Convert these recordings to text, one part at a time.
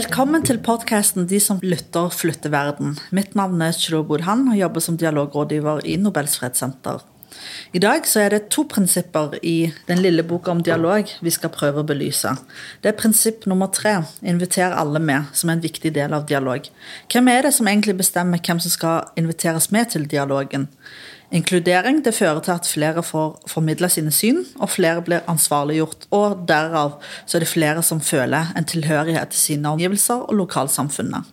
Velkommen til podkasten De som lytter, flytter verden. Mitt navn er Chilo Bodhan og jobber som dialogrådgiver i Nobels fredssenter. I dag så er det to prinsipper i den lille boka om dialog vi skal prøve å belyse. Det er prinsipp nummer tre, inviter alle med, som er en viktig del av dialog. Hvem er det som egentlig bestemmer hvem som skal inviteres med til dialogen? Inkludering det fører til at flere får formidla sine syn, og flere blir ansvarliggjort. Og derav så er det flere som føler en tilhørighet til sine omgivelser og lokalsamfunnet.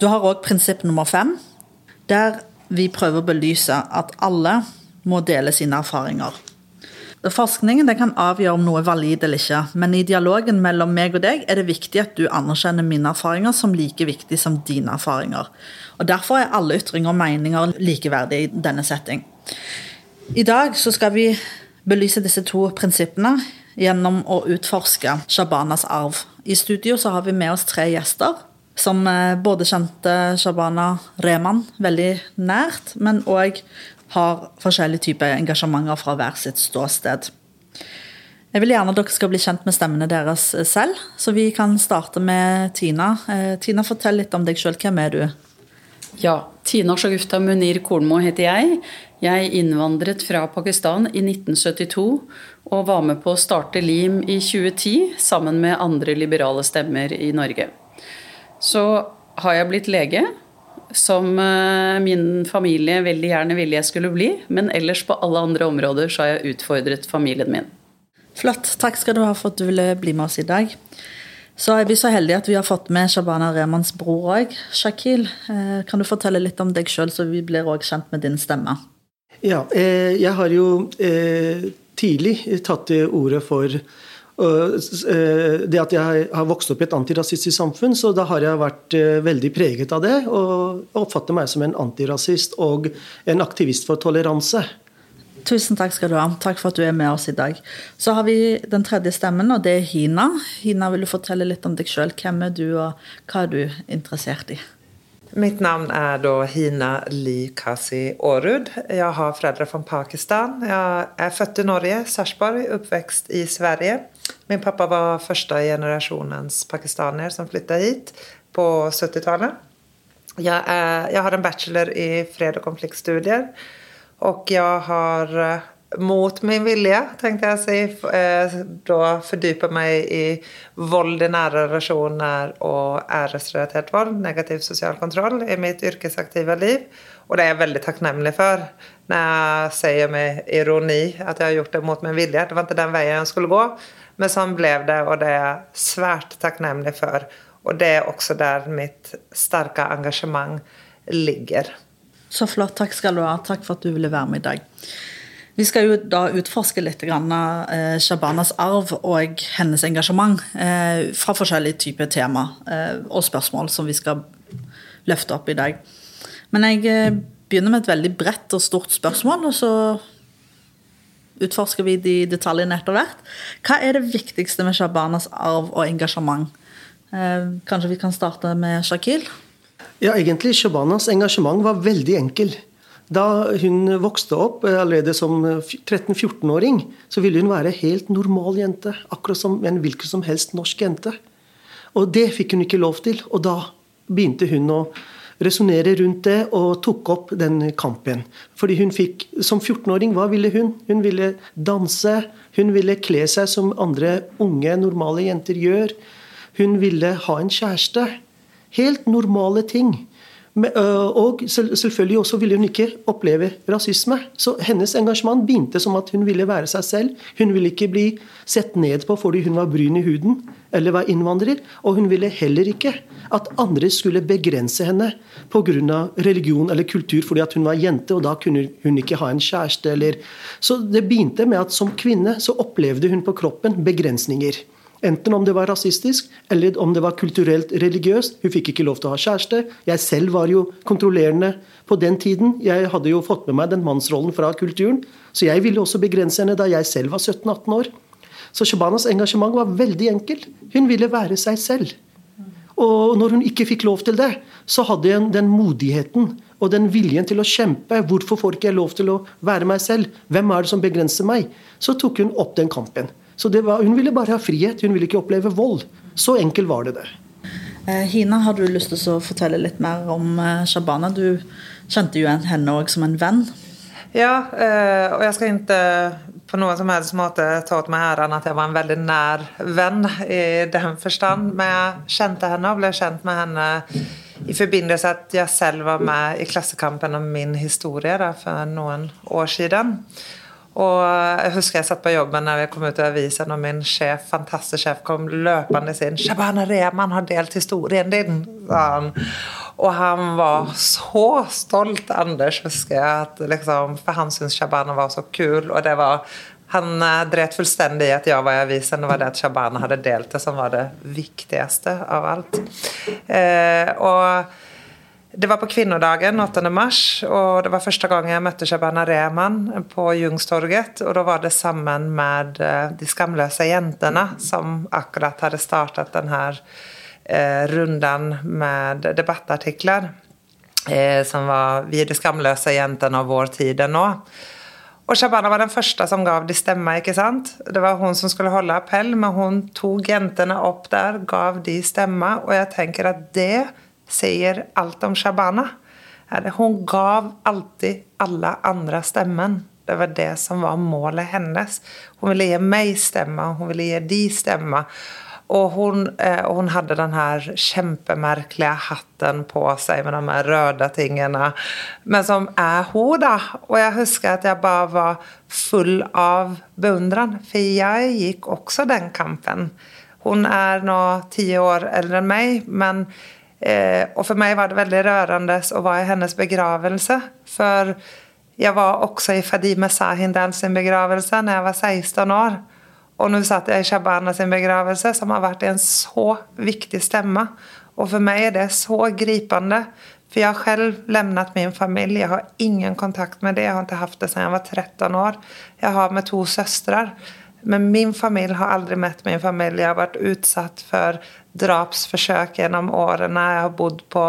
Du har òg prinsipp nummer fem, der vi prøver å belyse at alle må dele sine erfaringer. Forskningen kan avgjøre om noe er valid eller ikke, men i dialogen mellom meg og deg er det viktig at du anerkjenner mine erfaringer som like viktig som dine erfaringer. Og Derfor er alle ytringer og meninger likeverdige i denne setting. I dag skal vi belyse disse to prinsippene gjennom å utforske Shabanas arv. I studio har vi med oss tre gjester som eh, både kjente Shabana Rehman veldig nært, men òg har forskjellige typer engasjementer fra hver sitt ståsted. Jeg vil gjerne at dere skal bli kjent med stemmene deres selv, så vi kan starte med Tina. Eh, Tina, fortell litt om deg sjøl. Hvem er du? Ja, Tina Shagufta Munir Kornmo heter jeg. Jeg innvandret fra Pakistan i 1972 og var med på å starte LIM i 2010 sammen med andre liberale stemmer i Norge. Så har jeg blitt lege som eh, min familie veldig gjerne ville jeg skulle bli. Men ellers på alle andre områder så har jeg utfordret familien min. Flott. Takk skal du ha for at du ville bli med oss i dag. Så er vi så heldige at vi har fått med Shabana Remans bror òg, Shakil. Eh, kan du fortelle litt om deg sjøl, så vi blir òg kjent med din stemme? Ja, eh, jeg har jo tidlig tatt til orde for det at jeg har vokst opp i et antirasistisk samfunn, så da har jeg vært eh, veldig preget av det. Og oppfatter meg som en antirasist og en aktivist for toleranse. Tusen takk skal du ha. Takk for at du er med oss i dag. Så har vi den tredje stemmen, og det er Hina. Hina, vil du fortelle litt om deg sjøl? Hvem er du, og hva er du interessert i? Mitt navn er da Hina Li Kasi Aarud. Jeg har foreldre fra Pakistan. Jeg er født i Norge, Sarpsborg, oppvokst i Sverige. Min pappa var første generasjonens pakistaner som flyttet hit på 70-tallet. Jeg, jeg, har en bachelor i fred- og konfliktstudier. Og jeg har mot min vilje, tenkte jeg å si, eh, da fordype meg i vold i nære relasjoner og æresrelatert vold, negativ sosial kontroll, i mitt yrkesaktive liv. Og det er jeg veldig takknemlig for. Når jeg sier med ironi at jeg har gjort det mot min vilje. Det var ikke den veien jeg skulle gå, men sånn ble det, og det er jeg svært takknemlig for. Og det er også der mitt sterke engasjement ligger. Så flott. Takk skal du ha. Takk for at du ville være med i dag. Vi skal jo da utforske litt grann, eh, Shabanas arv og hennes engasjement eh, fra forskjellige typer tema eh, og spørsmål som vi skal løfte opp i dag. Men jeg eh, begynner med et veldig bredt og stort spørsmål, og så utforsker vi de detaljene etter hvert. Hva er det viktigste med Shabanas arv og engasjement? Eh, kanskje vi kan starte med Shakil? Ja, egentlig Shabanas engasjement var veldig enkel. Da hun vokste opp eh, allerede som 13-14-åring, så ville hun være helt normal jente. Akkurat som en hvilken som helst norsk jente. Og det fikk hun ikke lov til. Og da begynte hun å resonnere rundt det og tok opp den kampen. Fordi hun fikk, Som 14-åring, hva ville hun? Hun ville danse. Hun ville kle seg som andre unge, normale jenter gjør. Hun ville ha en kjæreste. Helt normale ting. Og selvfølgelig også ville hun ikke oppleve rasisme. Så hennes engasjement begynte som at hun ville være seg selv. Hun ville ikke bli sett ned på fordi hun var brun i huden eller var innvandrer. Og hun ville heller ikke at andre skulle begrense henne pga. religion eller kultur fordi at hun var jente og da kunne hun ikke ha en kjæreste. Eller. Så det begynte med at som kvinne så opplevde hun på kroppen begrensninger. Enten om det var rasistisk eller om det var kulturelt religiøst. Hun fikk ikke lov til å ha kjæreste. Jeg selv var jo kontrollerende på den tiden. Jeg hadde jo fått med meg den mannsrollen fra kulturen. Så jeg ville også begrense henne da jeg selv var 17-18 år. Så Shabanas engasjement var veldig enkelt. Hun ville være seg selv. Og når hun ikke fikk lov til det, så hadde hun den modigheten og den viljen til å kjempe. Hvorfor får ikke jeg lov til å være meg selv? Hvem er det som begrenser meg? Så tok hun opp den kampen. Så var, Hun ville bare ha frihet, hun ville ikke oppleve vold. Så enkel var det der. Eh, Hina, har du lyst til å fortelle litt mer om eh, Shabana? Du kjente jo henne òg som en venn. Ja, eh, og jeg skal ikke på noen som helst måte ta åt meg æren at jeg var en veldig nær venn i den forstand. Men jeg kjente henne og ble kjent med henne i forbindelse at jeg selv var med i Klassekampen om min historie da, for noen år siden. Og jeg husker jeg satt på jobben når vi kom ut av avisen, og min sjef, fantastisk sjef kom løpende inn. 'Shabana Rehman har delt historien din', sa han. Og han var så stolt, Anders, husker jeg. At liksom, for han syntes Shabana var så kul. og det var han eh, dret fullstendig i at jeg var i avisen. Det var det at Shabana hadde delt det, som var det viktigste av alt. Eh, og det var på kvinnedagen 8. mars, og det var første gang jeg møtte Shabana Rehman på Jungstorget. Og da var det sammen med eh, De skamløse jentene, som akkurat hadde startet denne eh, runden med debattartikler. Eh, som var 'Vi de skamløse jentene av vår tid nå'. Og Shabana var den første som gav de stemme. ikke sant? Det var hun som skulle holde appell, men hun tok jentene opp der, gav de stemme. Og jeg tenker at det sier alt om Shabana. Hun gav alltid alle andre stemmen. Det var det som var målet hennes. Hun ville gi meg stemme, hun ville gi de stemme. Og hun, eh, hun hadde den her kjempemerkelige hatten på seg med de her røde tingene. Men som er hun, da. Og jeg husker at jeg bare var full av beundring. For jeg gikk også den kampen. Hun er nå ti år eldre enn meg, men Eh, og for meg var det veldig rørende å være i hennes begravelse. For jeg var også i Fadime Sahindan sin begravelse når jeg var 16 år. Og nå satt jeg i Shabana sin begravelse, som har vært en så viktig stemme. Og for meg er det så gripende. For jeg har selv forlatt min familie. Jeg har ingen kontakt med det. Jeg har ikke hatt det siden jeg var 13 år. Jeg har med to søstre. Men min familie har aldri møtt min familie. Jeg har vært utsatt for drapsforsøk gjennom årene. Jeg har bodd på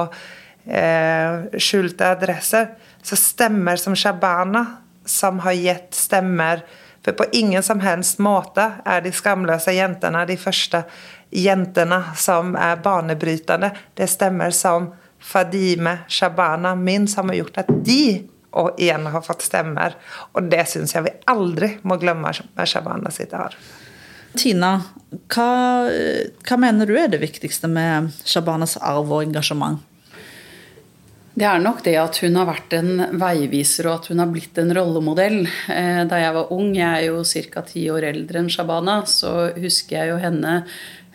eh, skjulte adresser. Så stemmer som Shabana, som har gitt stemmer For på ingen som helst måte er de skamløse jentene de første jentene som er banebrytende. Det stemmer som Fadime Shabana min, som har gjort at de og igjen har fått stemmer. Og det syns jeg vi aldri må glemme med Shabana sitt arv. Tina, hva, hva, mener du er det viktigste med Shabanas arv og engasjement? Det er nok det at hun har vært en veiviser og at hun har blitt en rollemodell. Eh, da jeg var ung, jeg er jo ca. ti år eldre enn Shabana, så husker jeg jo henne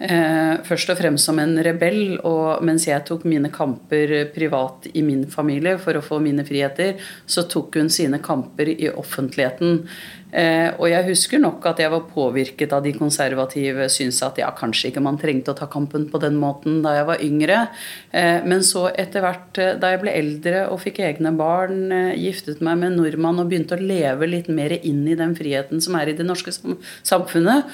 først og fremst som en rebell, og mens jeg tok mine kamper privat i min familie for å få mine friheter, så tok hun sine kamper i offentligheten. Eh, og jeg husker nok at jeg var påvirket av de konservative, syntes at ja, kanskje ikke man trengte å ta kampen på den måten da jeg var yngre. Eh, men så etter hvert, eh, da jeg ble eldre og fikk egne barn, eh, giftet meg med en nordmann og begynte å leve litt mer inn i den friheten som er i det norske samfunnet,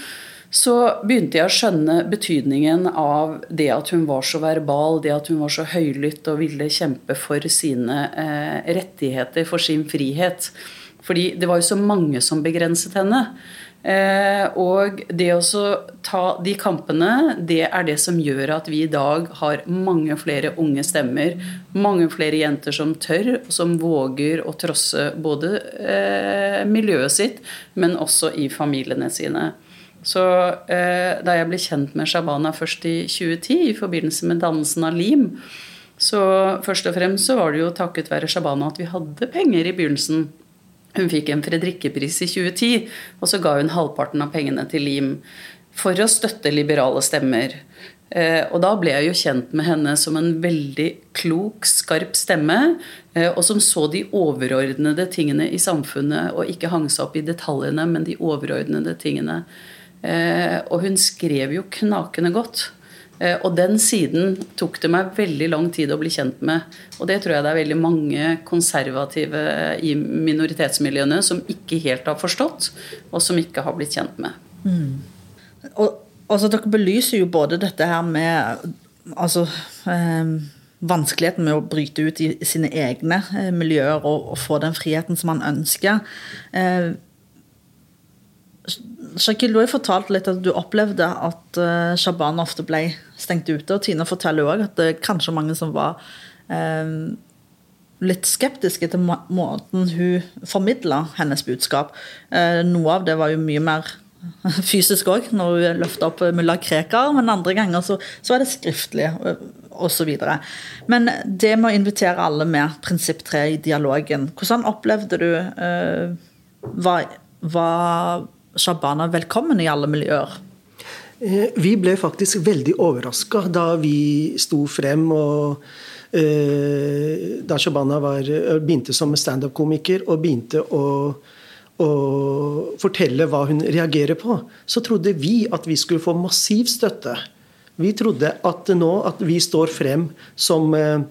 så begynte jeg å skjønne betydningen av det at hun var så verbal, det at hun var så høylytt og ville kjempe for sine eh, rettigheter, for sin frihet. Fordi det var jo så mange som begrenset henne. Eh, og det å ta de kampene, det er det som gjør at vi i dag har mange flere unge stemmer. Mange flere jenter som tør, og som våger å trosse både eh, miljøet sitt, men også i familiene sine. Så eh, da jeg ble kjent med Shabana først i 2010 i forbindelse med dannelsen av Lim, så først og fremst så var det jo takket være Shabana at vi hadde penger i begynnelsen. Hun fikk en Fredrikke-pris i 2010, og så ga hun halvparten av pengene til Lim for å støtte liberale stemmer. Eh, og da ble jeg jo kjent med henne som en veldig klok, skarp stemme, eh, og som så de overordnede tingene i samfunnet, og ikke hang seg opp i detaljene, men de overordnede tingene. Eh, og hun skrev jo knakende godt. Eh, og den siden tok det meg veldig lang tid å bli kjent med. Og det tror jeg det er veldig mange konservative i minoritetsmiljøene som ikke helt har forstått, og som ikke har blitt kjent med. Mm. Og altså, Dere belyser jo både dette her med altså, eh, vanskeligheten med å bryte ut i sine egne eh, miljøer og, og, få den friheten som man ønsker. Eh, Shakil, du har fortalt litt at du opplevde at uh, Shabana ofte ble stengt ute. Og Tina forteller òg at det er kanskje mange som var uh, litt skeptiske til må måten hun formidla hennes budskap. Uh, noe av det var jo mye mer fysisk òg, når hun løfta opp mulla Krekar, men andre ganger så, så er det skriftlig osv. Men det med å invitere alle med prinsipp 3 i dialogen, hvordan opplevde du var, var Shabana velkommen i alle miljøer? Eh, vi ble faktisk veldig overraska da vi sto frem og uh, Da Shabana var, eh, begynte som standup-komiker og begynte å, å, fortelle hva hun reagerer på, så trodde vi at vi skulle få massiv støtte. Vi trodde at nå at vi står frem som eh,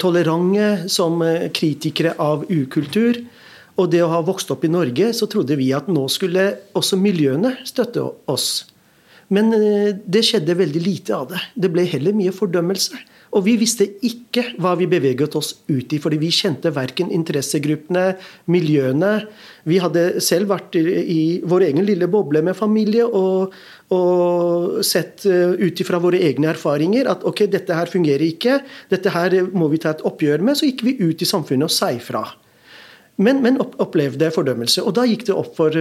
tolerante, som kritikere av ukultur og det å ha vokst opp i Norge, så trodde vi at nå skulle også miljøene støtte oss. Men eh, det skjedde veldig lite av det. Det ble heller mye fordømmelse. Og vi visste ikke hva vi beveget oss ut i, fordi vi kjente verken interessegruppene, miljøene Vi hadde selv vært i vår egen lille boble med familie og, og sett eh, ut ifra våre egne erfaringer at ok, dette her fungerer ikke, dette her må vi ta et oppgjør med. Så gikk vi ut i samfunnet og sa ifra men, men opplevde fordømmelse. Og da gikk det opp for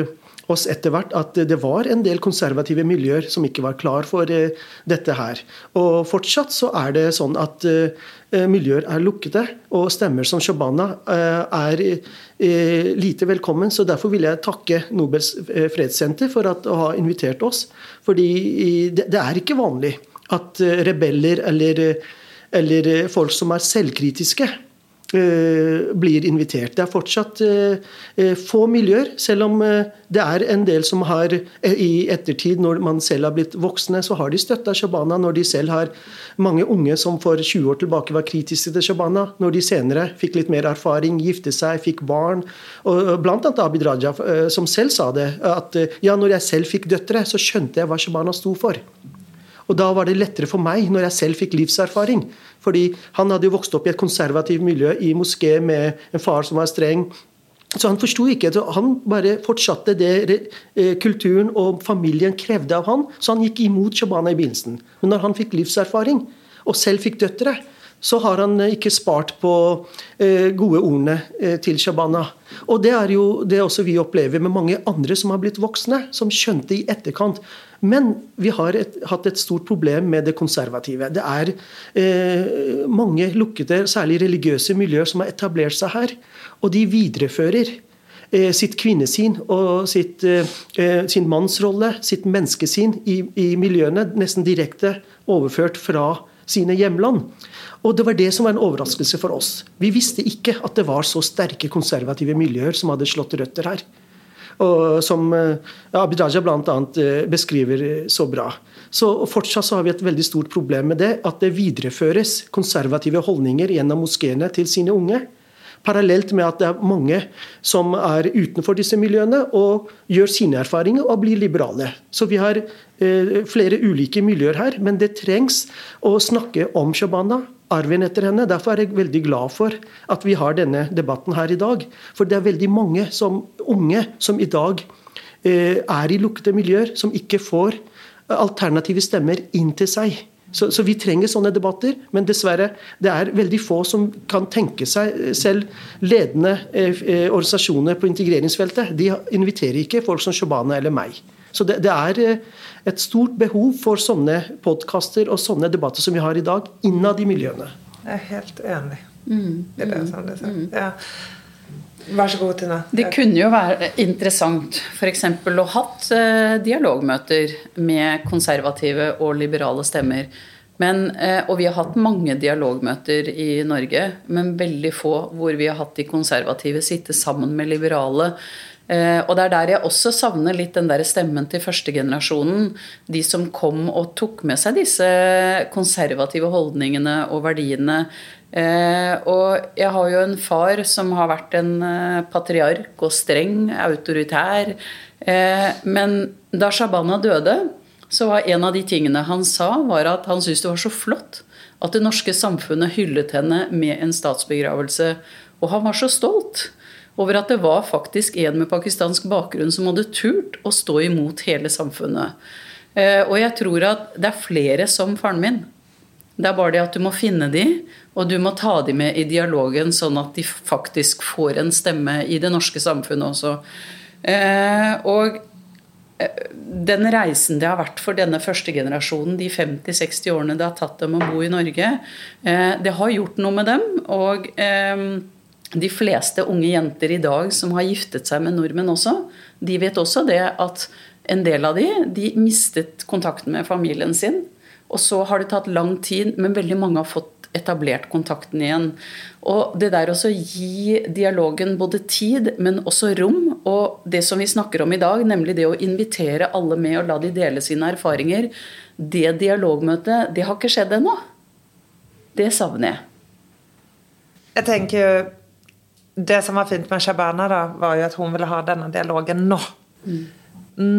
oss etter hvert at det var en del konservative miljøer som ikke var klar for uh, dette her. Og fortsatt så er det sånn at uh, miljøer er lukkede, og stemmer som Shabana er lite velkommen. Så derfor vil jeg takke Nobels fredssenter for å ha invitert oss. Fordi det, er ikke vanlig at rebeller eller, eller folk som er selvkritiske, Eh, blir invitert. Det er fortsatt eh, eh, få miljøer, selv om det er en del som har i ettertid, når man selv har blitt voksne, så har de støtta Shabana når de selv har mange unge som for 20 år tilbake var kritiske til Shabana. Når de senere fikk litt mer erfaring, gifte seg, fikk barn. og Blant annet Abid Raja, som selv sa det. At ja, når jeg selv fikk døtre, så skjønte jeg hva Shabana sto for. Og da var det lettere for meg, når jeg selv fikk livserfaring. Fordi han hadde jo vokst opp i et konservativt miljø i moské med en far som var streng. Så han forsto ikke. Han bare fortsatte det eh, kulturen og familien krevde av han, så han gikk imot Shabana i begynnelsen. Men når han fikk livserfaring, og selv fikk døtre, så har han eh, ikke spart på eh, gode ordene eh, til Shabana. Og det er jo det også vi opplever med mange andre som har blitt voksne, som skjønte i etterkant. Men vi har et, hatt et stort problem med det konservative. Det er eh, mange lukkede, særlig religiøse miljøer som har etablert seg her. Og de viderefører sitt kvinnesyn og sitt, sin mannsrolle, sitt menneskesyn i, i miljøene, nesten direkte overført fra sine hjemland. Og Det var det som var en overraskelse for oss. Vi visste ikke at det var så sterke konservative miljøer som hadde slått røtter her. Og som ja, Abid Raja bl.a. Eh, beskriver så bra. Så Fortsatt så har vi et veldig stort problem med det, at det videreføres konservative holdninger gjennom moskeene til sine unge. Parallelt med at det er mange som er utenfor disse miljøene og gjør sine erfaringer og blir liberale. Så vi har eh, flere ulike miljøer her, men det trengs å snakke om Shabana, arven etter henne. Derfor er jeg veldig glad for at vi har denne debatten her i dag. For det er veldig mange som, unge som i dag eh, er i lukkede miljøer, som ikke får alternative stemmer inn til seg. Så, så, vi trenger sånne debatter, men dessverre, det er veldig få som kan tenke seg selv ledende eh, eh organisasjoner på integreringsfeltet. De inviterer ikke folk som Shabana eller meg. Så det, det er eh, et stort behov for sånne podkaster og sånne debatter som vi har i dag, innad i miljøene. Jeg er helt enig mm. i det som du sa. Ja. Vær så god, Tina. Det kunne jo være interessant f.eks. å hatt eh, dialogmøter med konservative og liberale stemmer. Men, eh, og vi har hatt mange dialogmøter i Norge, men veldig få hvor vi har hatt de konservative sitte sammen med liberale Eh, og det er der jeg også savner litt den der stemmen til førstegenerasjonen. De som kom og tok med seg disse konservative holdningene og verdiene. Eh, og jeg har jo en far som har vært en eh, patriark og streng, autoritær. Men da Shabana døde, så var en av de tingene han sa, var at han syntes det var så flott at det norske samfunnet hyllet henne med en statsbegravelse. Og han var så stolt. over at det var faktisk en med pakistansk bakgrunn som hadde turt å stå imot hele samfunnet. Eh, og jeg tror at det er flere som faren min. Det er bare det at du må finne de, og du må ta de med i dialogen, sånn at de faktisk får en stemme i det norske samfunnet også. Eh, og eh, den reisen det har vært for denne første generasjonen, de 50-60 årene det har tatt dem å bo i Norge, det har gjort noe med dem. Og de fleste unge jenter i dag som har giftet seg med nordmenn også, de vet også det at en del av de, de mistet kontakten med familien sin. Og så har det tatt lang tid, men veldig mange har fått etablert kontakten igjen. Og det der å gi dialogen både tid, men også rom, og det som vi snakker om i dag, nemlig det å invitere alle med og la de dele sine erfaringer, det dialogmøtet, det har ikke skjedd ennå. Det savner jeg. Jeg tenker jo Det som var fint med Shabana, da, var jo at hun ville ha denne dialogen nå. Mm.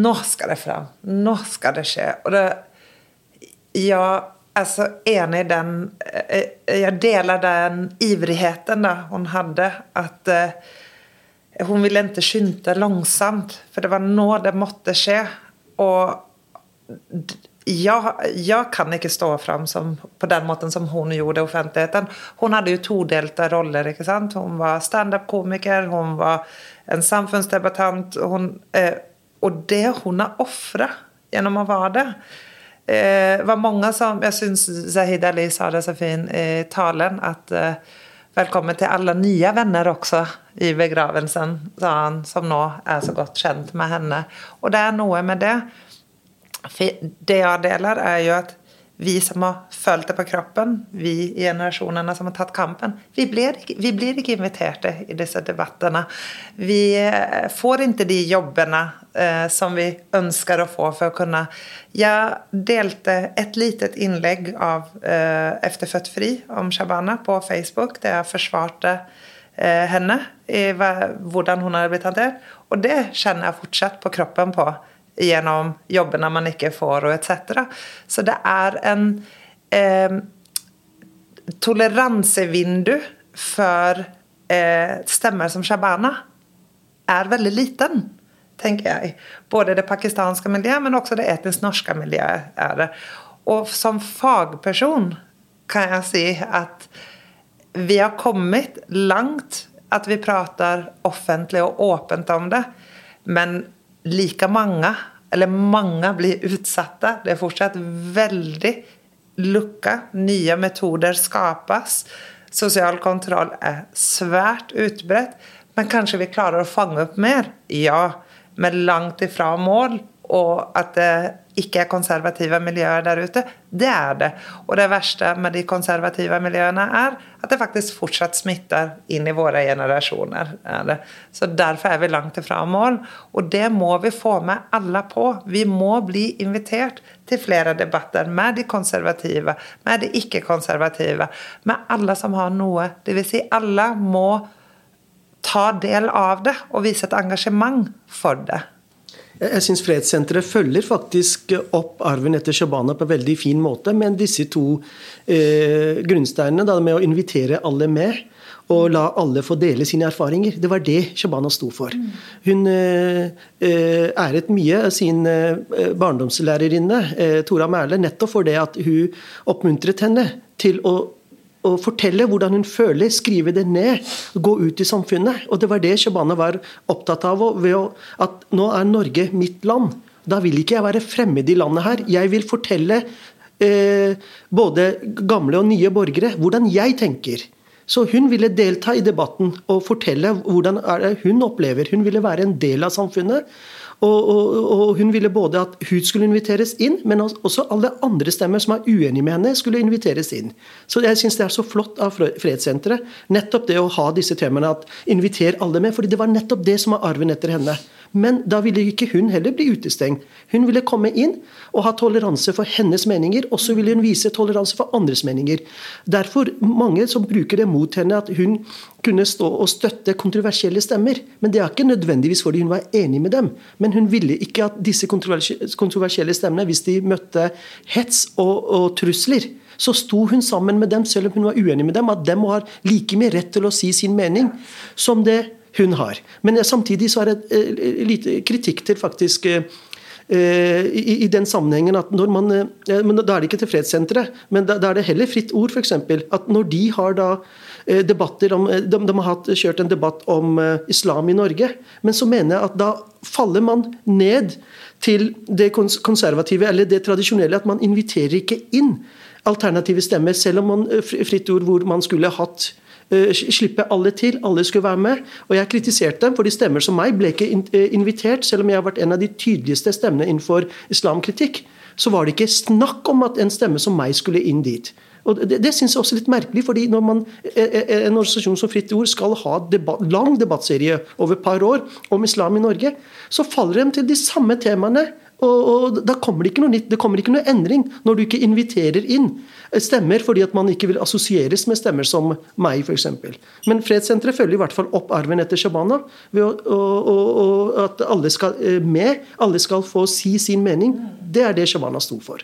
Nå skal det fram. Nå skal det skje. Og det jag är så enig i den Jeg deler den ivrigheten da hun hadde. At eh, hon ville ikke skynde langsomt, For det var nå det måtte skje. Og jeg, jeg, kan ikke stå fram på den måten som hun gjorde i offentligheten. Hun hadde jo todelte roller. ikke sant? Hun var standup-komiker, hun var en samfunnsdebattant. Hun, eh, og det hun har ofra gjennom å være det eh, var mange som Jeg syns Zahid Ali sa det så fint i talen, at eh, Velkommen til alle nye venner også i begravelsen, sa han, som nå er så godt kjent med henne. Og det er noe med det. Det jeg deler, er jo at vi som har følt det på kroppen, vi generasjonene som har tatt kampen, vi blir, vi blir ikke invitert i disse debattene. Vi eh, får ikke de jobbene eh, som vi ønsker å få for å kunne Jeg delte et litet innlegg av eh, Efterfødt fri om Shabana på Facebook, der jeg forsvarte eh, henne i hvordan hun hadde blitt håndtert. Og det kjenner jeg fortsatt på kroppen på gjennom jobbene man ikke får, og etc. Så det er en eh, toleransevindu for eh, stemmer som Shabana er veldig liten, tenker jeg. Både det pakistanske miljøet, men også det etnisk norske miljøet er det. Og som fagperson kan jeg si at vi har kommet langt. At vi prater offentlig og åpent om det. Men like mange, eller mange, blir utsatte. Det er fortsatt veldig lukka. Nye metoder skapes. Sosial kontroll er svært utbredt. Men kanskje vi klarer å fange opp mer? Ja, men langt ifra mål. Og at det ikke er konservative miljøer der ute. Det er det. Og det verste med de konservative miljøene er at det faktisk fortsatt smitter inn i våre generasjoner. Så derfor er vi langt ifra mål. Og det må vi få med alle på. Vi må bli invitert til flere debatter med de konservative, med de ikke-konservative, med alle som har noe. Dvs. Si alle må ta del av det og vise et engasjement for det. Jeg syns Fredssenteret følger faktisk opp arven etter Shabana på en veldig fin måte, men disse to eh, grunnsteinene. Da, med å invitere alle med og la alle få dele sine erfaringer. Det var det Shabana sto for. Hun eh, eh æret mye av sin eh, barndomslærerinne, eh, Tora Mæhle, nettopp for det at hun oppmuntret henne til å å fortelle hvordan hun føler, skrive det ned, gå ut i samfunnet. Og Det var det Shabana var opptatt av. At nå er Norge mitt land. Da vil ikke jeg være fremmed i landet her. Jeg vil fortelle eh, både gamle og nye borgere hvordan jeg tenker. Så hun ville delta i debatten og fortelle hvordan hun opplever. Hun ville være en del av samfunnet. Og, og, og, hun ville både at hun skulle inviteres inn, men også alle andre stemmer som er uenige med henne, skulle inviteres inn. Så jeg syns det er så flott av Fredssenteret, nettopp det å ha disse temaene. at Inviter alle med. fordi det var nettopp det som var arven etter henne. Men da ville ikke hun heller bli utestengt. Hun ville komme inn og ha toleranse for hennes meninger, og så ville hun vise toleranse for andres meninger. Derfor mange som bruker det mot henne, at hun kunne stå og støtte kontroversielle stemmer. Men det er ikke nødvendigvis fordi hun var enig med dem. Men hun ville ikke at disse kontroversielle stemmene, hvis de møtte hets og, og trusler, så sto hun sammen med dem, selv om hun var uenig med dem, at de har like mye rett til å si sin mening som det hun har. Men samtidig så er det uh, lite kritikk til faktisk i, den sammenhengen at når man, men Da er det ikke til fredssenteret, men da, er det heller fritt ord, f.eks. At når de har da debatter om, de, de, har hatt, kjørt en debatt om islam i Norge, men så mener jeg at da faller man ned til det konservative eller det tradisjonelle, at man inviterer ikke inn alternative stemmer, selv om man fritt ord hvor man skulle hatt Eh, slippe alle til, alle skulle være med. Og jeg kritiserte dem, for de stemmer som meg ble ikke eh, invitert, selv om jeg har vært en av de tydeligste stemmene innenfor islamkritikk. Så var det ikke snakk om at en stemme som meg skulle inn dit. Og Det, det synes jeg også er litt merkelig, fordi når man, eh, en organisasjon som Fritt Ord skal ha debatt, lang debattserie over et par år om islam i Norge, så faller de til de samme temaene. Og, og Da kommer det ikke noe nytt, det kommer ikke noe endring når du ikke inviterer inn stemmer fordi at man ikke vil assosieres med stemmer som meg, f.eks. Men Fredssenteret følger i hvert fall opp arven etter Shabana ved å, å, å, at alle skal eh, med, alle skal få si sin mening. Det er det Shabana sto for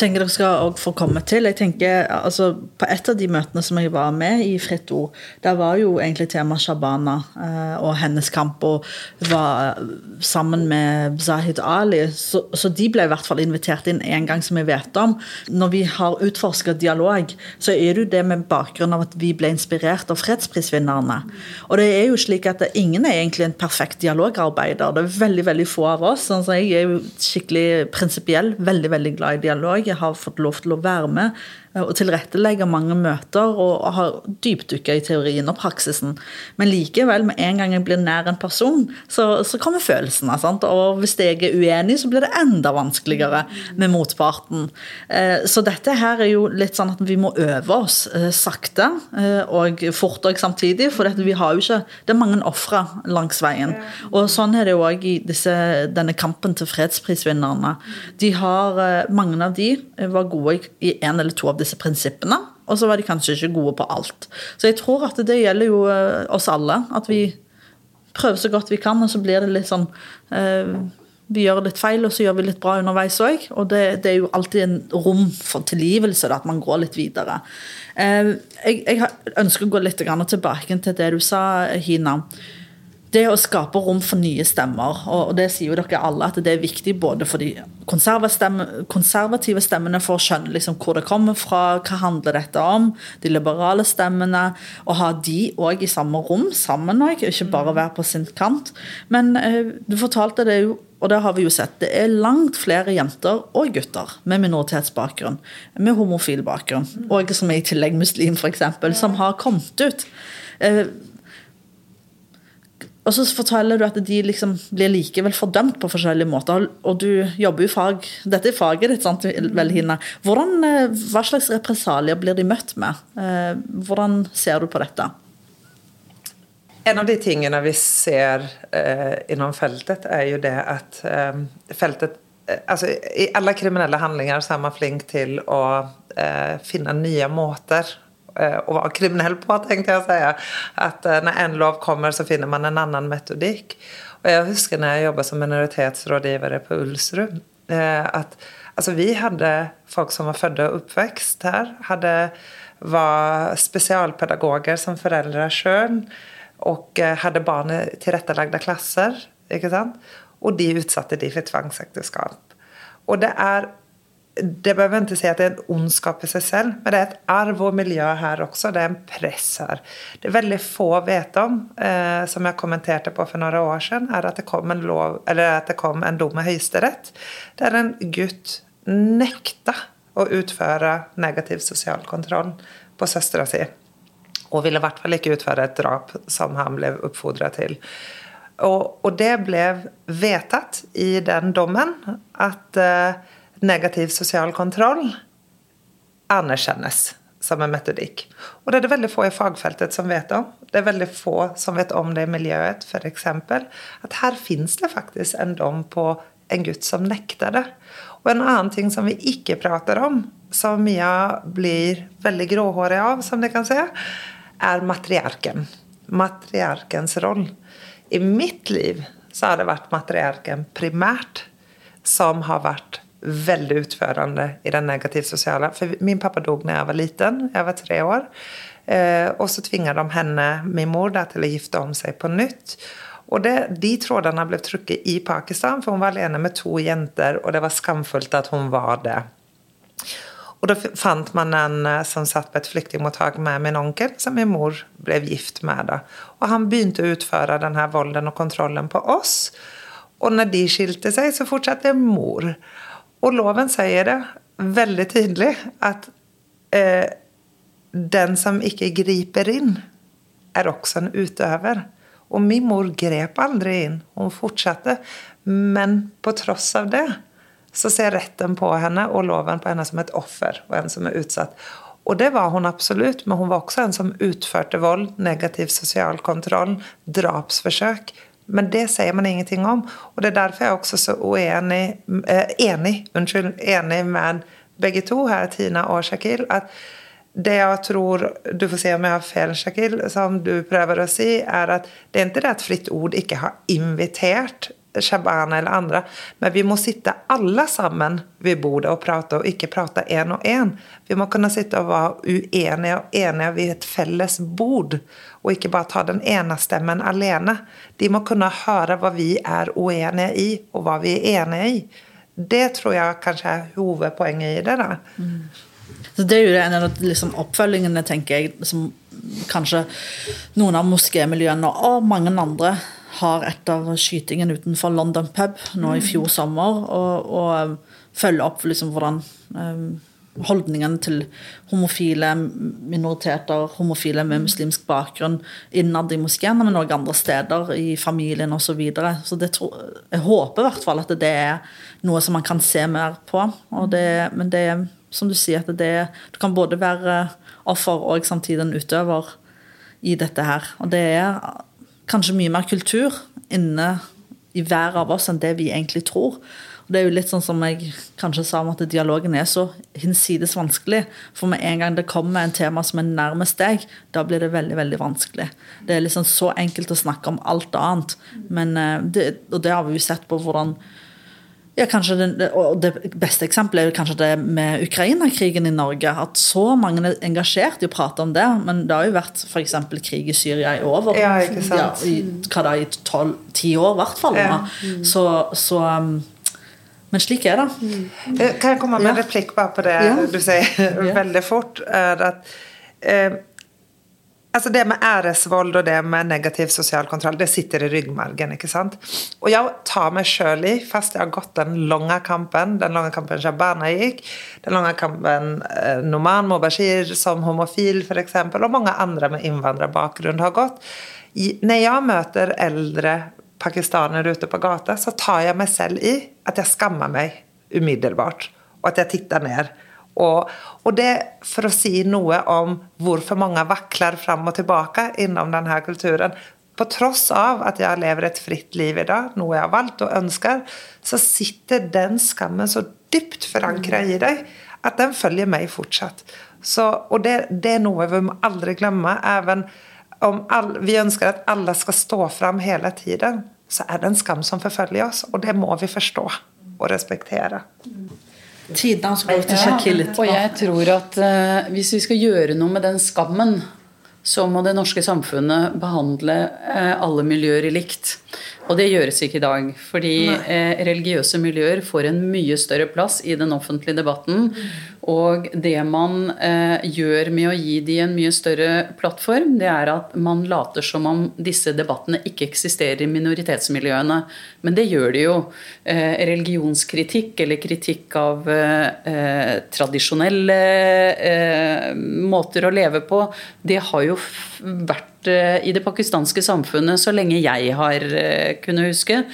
tenker dere skal få komme til. Jeg tenker, altså, På et av de møtene som jeg var med i Fritt Ord, der var jo egentlig tema Shabana eh, og hennes kamp. Og var sammen med Zahid Ali. Så, så, de ble i hvert fall invitert inn en gang, som jeg vet om. Når vi har utforska dialog, så er det jo det med bakgrunn av at vi ble inspirert av fredsprisvinnerne. Og det er jo slik at ingen er egentlig en perfekt dialogarbeider. Det er veldig veldig få av oss. Sånn, så jeg er jo skikkelig prinsipiell, veldig, veldig glad i dialog jeg har fått lov til å være med og tilrettelegge mange møter og har dypdykka i teorien og praksisen. Men likevel, med en gang jeg blir nær en person, så, så kommer følelsene. Sant? Og hvis jeg er uenig, så blir det enda vanskeligere med motparten. Eh, så dette her er jo litt sånn at vi må øve oss eh, sakte og fort og samtidig, for vi har jo ikke Det er mange ofre langs veien. Og sånn er det jo òg i disse, denne kampen til fredsprisvinnerne. De har, mange av de var gode i en eller to av disse prinsippene, og så var de kanskje ikke gode på alt. Så jeg tror at det gjelder jo eh, oss alle. At vi prøver så godt vi kan, og så blir det litt sånn eh, Vi gjør litt feil, og så gjør vi litt bra underveis òg. Og det, det, er jo alltid en rom for tilgivelse, da, at man går litt videre. Eh, jeg, jeg, ønsker å gå litt tilbake til det du sa, Hina det å skape rom for nye stemmer, og det sier jo dere alle at det er viktig både for de konservative stemmene for å skjønne liksom hvor det kommer fra, hva handler dette om, de liberale stemmene, og ha de òg i samme rom sammen òg, ikke bare være på sin kant. Men eh, du fortalte det jo og det har vi jo sett. Det er langt flere jenter og gutter med minoritetsbakgrunn, med homofil bakgrunn, og som er i tillegg muslim, f.eks., som har kommet ut. Og så forteller du at de liksom blir likevel fordømt på forskjellige måter. Og du jobber jo fag Dette er faget ditt, sant, Velhina. Hvordan, eh, hva slags represalier blir de møtt med? Eh, hvordan ser du på dette? En av de tingene vi ser eh, innom feltet, er jo det at eh, feltet eh, altså, I alle kriminelle handlinger så er man flink til å eh, finne nye måter å være kriminell på, tenkte jeg å si. At eh, når en lov kommer, så finner man en annen metodikk. Og jeg husker når jeg jobbet som minoritetsrådgivere på Ulsrud, eh, at altså, vi hadde folk som var født og oppvekst her. Hadde, var spesialpedagoger som foreldre sjøl. Og hadde barn i tilrettelagte klasser. ikke sant? Og de utsatte de for tvangsekteskap. Og det er det behøver behöver ikke si at det er en ondskap i seg selv, men det er et arv og miljø her også. Det er en press her. Det er veldig få vet om, eh, som jeg kommenterte på for noen år siden, er at det kom en, lov, det kom en dom i Høyesterett der en gutt nekta å utføre negativ sosial kontroll på søstera si. Og ville i hvert fall ikke utføre et drap som han ble oppfordra til. Og, og, det ble vedtatt i den dommen at eh, negativ sosial kontroll anerkjennes som en metodikk. Og det er det veldig få i fagfeltet som vet om. Det er veldig få som vet om det i miljøet, f.eks. At her fins det faktisk en dom på en gutt som nekter det. Og en annen ting som vi ikke prater om, som Mia blir veldig gråhårig av, som dere kan se, er matriarken. Matriarkens roll. I mitt liv så har det vært matriarken primært som har vært veldig utførende i den negativt sosiale. For min pappa dog når jeg var liten. Jeg var tre år. Eh, och så tvingar de henne, min mor, där, till att gifta om seg på nytt. Og det, De trådene ble trykket i Pakistan, for hun var alene med to jenter, og det var skamfullt at hun var det. Og Da fant man en eh, som satt på et flyktningmottak med min onkel, som min mor ble gift med. Da. Og Han begynte å utføre denne volden og kontrollen på oss. Og når de skilte seg, så fortsatte mor. Og loven sier det veldig tydelig at eh, den som ikke griper inn, er også en utøver. Og min mor grep aldri inn. Hun fortsatte. Men på tross av det så ser retten på henne og loven på henne som et offer og en som er utsatt. Og det var hun absolutt, men hun var også en som utførte vold, negativ sosial kontroll, drapsforsøk. Men det sier man ingenting om. Og det er derfor jeg er også så uenig, eh, enig, unnskyld, enig med begge to her, Tina og Shakil, at det jeg tror Du får se om jeg har feil, Shakil, som du prøver å si, er at det er ikke det at Fritt Ord ikke har invitert Shabana eller andre, men vi må sitte alle sammen ved bordet og prate, og ikke prate én og én. Vi må kunne sitte og være uenige og enige ved et felles bord, og ikke bare ta den ene stemmen alene. De må kunne høre hva vi er uenige i, og hva vi er enige i. Det tror jeg kanskje er hovedpoenget i det. da. Mm. Så Det er jo en av liksom, oppfølgingene, tenker jeg, som kanskje noen av moskémiljøene og mange andre har etter skytingen utenfor London pub nå i fjor sommer, og, og følge opp liksom, hvordan um, holdningene til homofile minoriteter, homofile med muslimsk bakgrunn innad i moskeene, men også andre steder i familien osv. Så, videre. så tror, jeg håper i hvert fall at det er noe som man kan se mer på. Det, men det er som du sier, at det, du kan både være offer og samtidig en utøver i dette her. Og det er kanskje mye mer kultur inne i hver av oss enn det vi egentlig tror. Og det er jo litt sånn som jeg kanskje sa om at dialogen er så hinsides vanskelig. For med en gang det kommer en tema som er nærmest deg, da blir det veldig veldig vanskelig. Det er liksom så enkelt å snakke om alt annet. Men, eh, det, og det har vi jo sett på hvordan ja, kanskje det, og det beste eksempelet er jo kanskje det med Ukraina-krigen i Norge. At så mange er engasjert i å prate om det. Men det har jo vært f.eks. krig i Syria i over ja, ikke sant? Ja, i, hva da, i tolv, ti år, i hvert fall. Ja. Mm. Så, så um, men slik er det. Mm. Kan jeg komme med en replikk bare på det du sier veldig fort? Er at, eh, Alltså det med æresvold og det med negativ sosial kontroll, det sitter i ryggmargen. ikke sant? Og jeg tar meg sjøl i, fast jeg har gått den lange kampen, den lange kampen Shabana gikk, den lange kampen eh, Noman Mobashir som homofil f.eks., og mange andre med innvandrerbakgrunn har gått. I, når jeg møter eldre pakistanere ute på gata, så tar jeg meg selv i at jeg skammer meg umiddelbart, og at jeg titter ned. Og, og, det for å si noe om hvorfor mange vakler fram og tilbake innom denne kulturen. På tross av at jeg lever et fritt liv i dag, noe jeg har valgt og ønsker, så sitter den skammen så dypt forankra i deg at den følger meg fortsatt. Så, og det, det, er noe vi må aldri glemme. Even om all, vi ønsker at alle skal stå fram hele tiden, så er det en skam som forfølger oss, og det må vi forstå og respektere. Tiden skal gå til Shakil Og jeg tror at uh, hvis vi skal gjøre noe med den skammen, så må det norske samfunnet behandle eh, alle miljøer likt. Og det gjøres ikke i dag. Fordi eh, religiøse miljøer får en mye større plass i den offentlige debatten. Og det man eh, gjør med å gi de en mye større plattform, det er at man later som om disse debattene ikke eksisterer i minoritetsmiljøene. Men det gjør de jo. Eh, religionskritikk eller kritikk av eh, tradisjonelle eh, måter å leve på, det har jo vært eh, i det pakistanske samfunnet så lenge jeg har kunnet huske.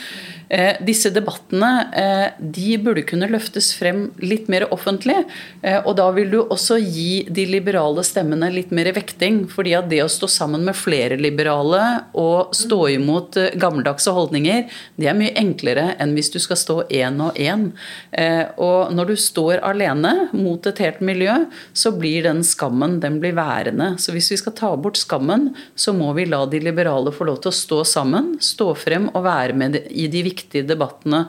Eh, disse debattene eh, de burde kunne løftes frem litt mer offentlig. Eh, og da vil du også gi de liberale stemmene litt mer vekting. fordi at det å stå sammen med flere liberale og stå imot gammeldagse holdninger, det er mye enklere enn hvis du skal stå én og én. Og når du står alene mot et helt miljø, så blir den skammen den blir værende. Så hvis vi skal ta bort skammen, så må vi la de liberale få lov til å stå sammen, stå frem og være med i de viktige viktige debattene.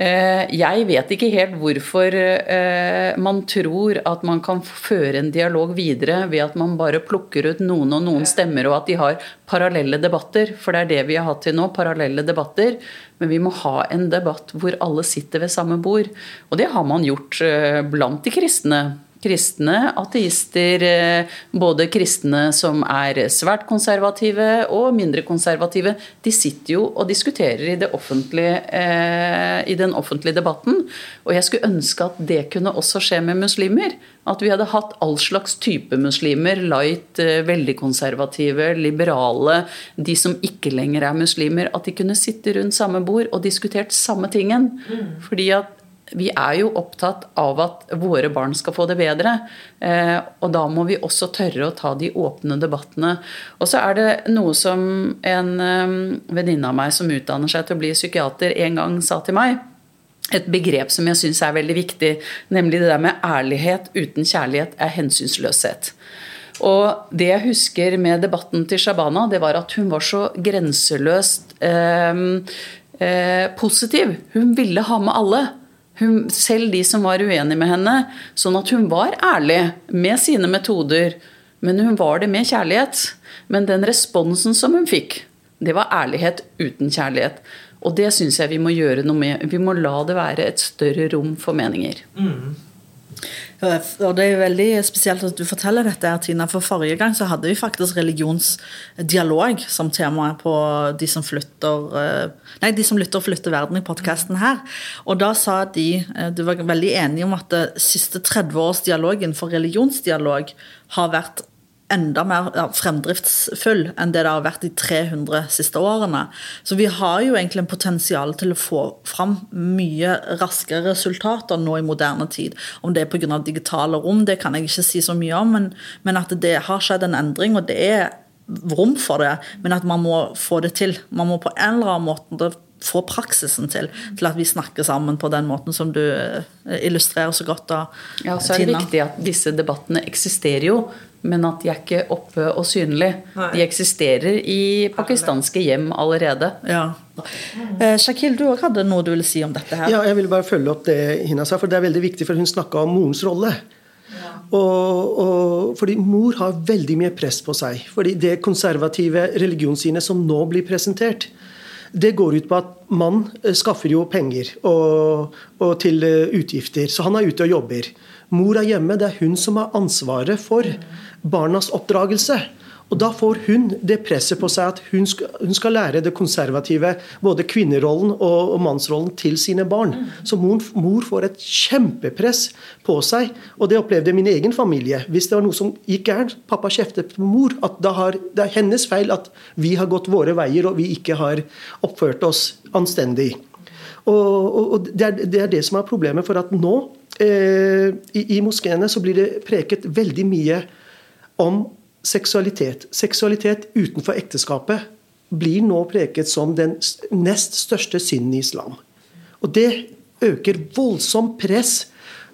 Eh, jeg vet ikke helt hvorfor eh, man tror at man kan føre en dialog videre ved at man bare plukker ut noen og noen stemmer, og at de har parallelle debatter. For det er det vi har hatt til nå, parallelle debatter. Men vi må ha en debatt hvor alle sitter ved samme bord. Og det har man gjort eh, blant de kristne kristne, ateister, eh, både kristne som er svært konservative og mindre konservative, de sitter jo og diskuterer i, eh, i, den offentlige debatten. Og jeg skulle ønske at det kunne også skje med muslimer. At vi hadde hatt all slags type muslimer. Light, eh, veldig konservative, liberale, de som ikke lenger er muslimer. At de kunne sitte rundt samme bord og diskutert samme tingen. Mm. Fordi at vi er jo opptatt av at våre barn skal få det bedre. Eh, og da må vi også tørre å ta de åpne debattene. Og så er det noe som en eh, venninne av meg som utdanner seg til å bli psykiater, en gang sa til meg. Et begrep som jeg syns er veldig viktig, nemlig det der med ærlighet uten kjærlighet er hensynsløshet. Og det jeg husker med debatten til Shabana, det var at hun var så grenseløst eh, eh, positiv. Hun ville ha med alle. Hun, selv de som var uenige med henne. Sånn at hun var ærlig med sine metoder. Men hun var det med kjærlighet. Men den responsen som hun fikk, det var ærlighet uten kjærlighet. Og det syns jeg vi må gjøre noe med. Vi må la det være et større rom for meninger. Mm. Og Det er veldig spesielt at du forteller dette, her, Tina, for forrige gang så hadde vi faktisk religionsdialog som tema på De som flytter eh, Nei, De som lytter og flytter verden i podkasten her. Og da sa de eh, Du var veldig enig om at det siste 30 års dialog for religionsdialog har vært enda mer fremdriftsfull enn det det har vært de 300 siste årene. Så vi har jo egentlig en potensial til å få fram mye raskere resultater nå i moderne tid. Om det er pga. digitale rom, det kan jeg ikke si så mye om, men, men at det har skjedd en endring, og det er rom for det, men at man må få det til. Man må på en eller annen måte få praksisen til, til at vi snakker sammen på den måten som du eh, illustrerer så godt. da, Ja, så er det viktig at disse debattene eksisterer jo, men at de er ikke oppe og synlige. De eksisterer i pakistanske hjem allerede. Ja. Eh, Shakil, du òg hadde noe du ville si om dette her? Ja, jeg ville bare følge opp det Hina sa, for det er veldig viktig, for hun snakka om morens rolle. Og, og, fordi mor har veldig mye press på seg. fordi det konservative religionssynet som nå blir presentert, det går ut på at mann eh, skaffer jo penger og, og til eh, utgifter, så han er ute og jobber. Mor er hjemme, det er hun som har ansvaret for barnas oppdragelse. Og Da får hun det presset på seg at hun skal, hun skal lære det konservative, både kvinnerollen og, og mannsrollen, til sine barn. Så mor, mor, får et kjempepress på seg. Og det opplevde min egen familie. Hvis det var noe som gikk gærent, pappa kjeftet på mor. at har, Det er hennes feil at vi har gått våre veier og vi ikke har oppført oss anstendig. Og, og, og det, er, det, er, det som er problemet. For at nå i, i moskeene så blir det preket veldig mye om seksualitet. Seksualitet utenfor ekteskapet blir nå preket som den nest største synden i islam. Og det øker voldsomt press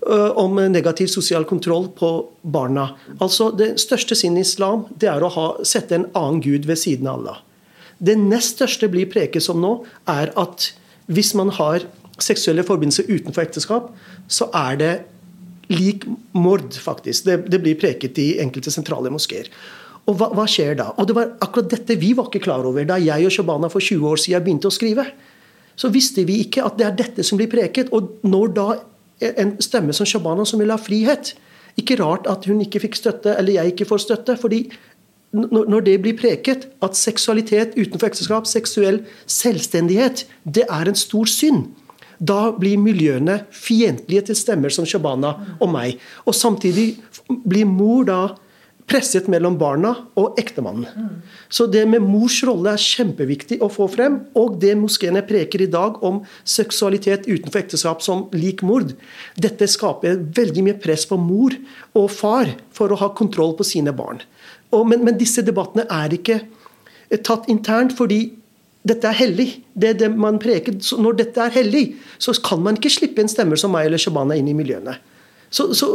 om negativ sosial kontroll på barna. Altså Det største synden i islam det er å ha, sette en annen gud ved siden av Allah. Det nest største blir preket som nå, er at hvis man har seksuelle forbindelser utenfor ekteskap, så er det lik mord, faktisk. Det, det, blir preket i enkelte sentrale moskeer. Og hva, hva, skjer da? Og det var akkurat dette vi var ikke klar over da jeg og Shabana for 20 år siden begynte å skrive. Så visste vi ikke at det er dette som blir preket. Og når da en stemme som Shabana som vil ha frihet Ikke rart at hun ikke fikk støtte, eller jeg ikke får støtte. fordi når det blir preket at seksualitet utenfor ekteskap, seksuell selvstendighet, det er en stor synd. Da blir miljøene fiendtlige til stemmer som Shabana og meg. Og samtidig blir mor da presset mellom barna og ektemannen. Så det med mors rolle er kjempeviktig å få frem. Og det moskeene preker i dag om seksualitet utenfor ekteskap som lik mord, dette skaper veldig mye press på mor og far for å ha kontroll på sine barn. Og, men, men disse debattene er ikke tatt internt, fordi dette er hellig. Det det man preker. Når dette er hellig, så kan man ikke slippe en stemmer som meg eller Shabana inn i miljøene. Så, så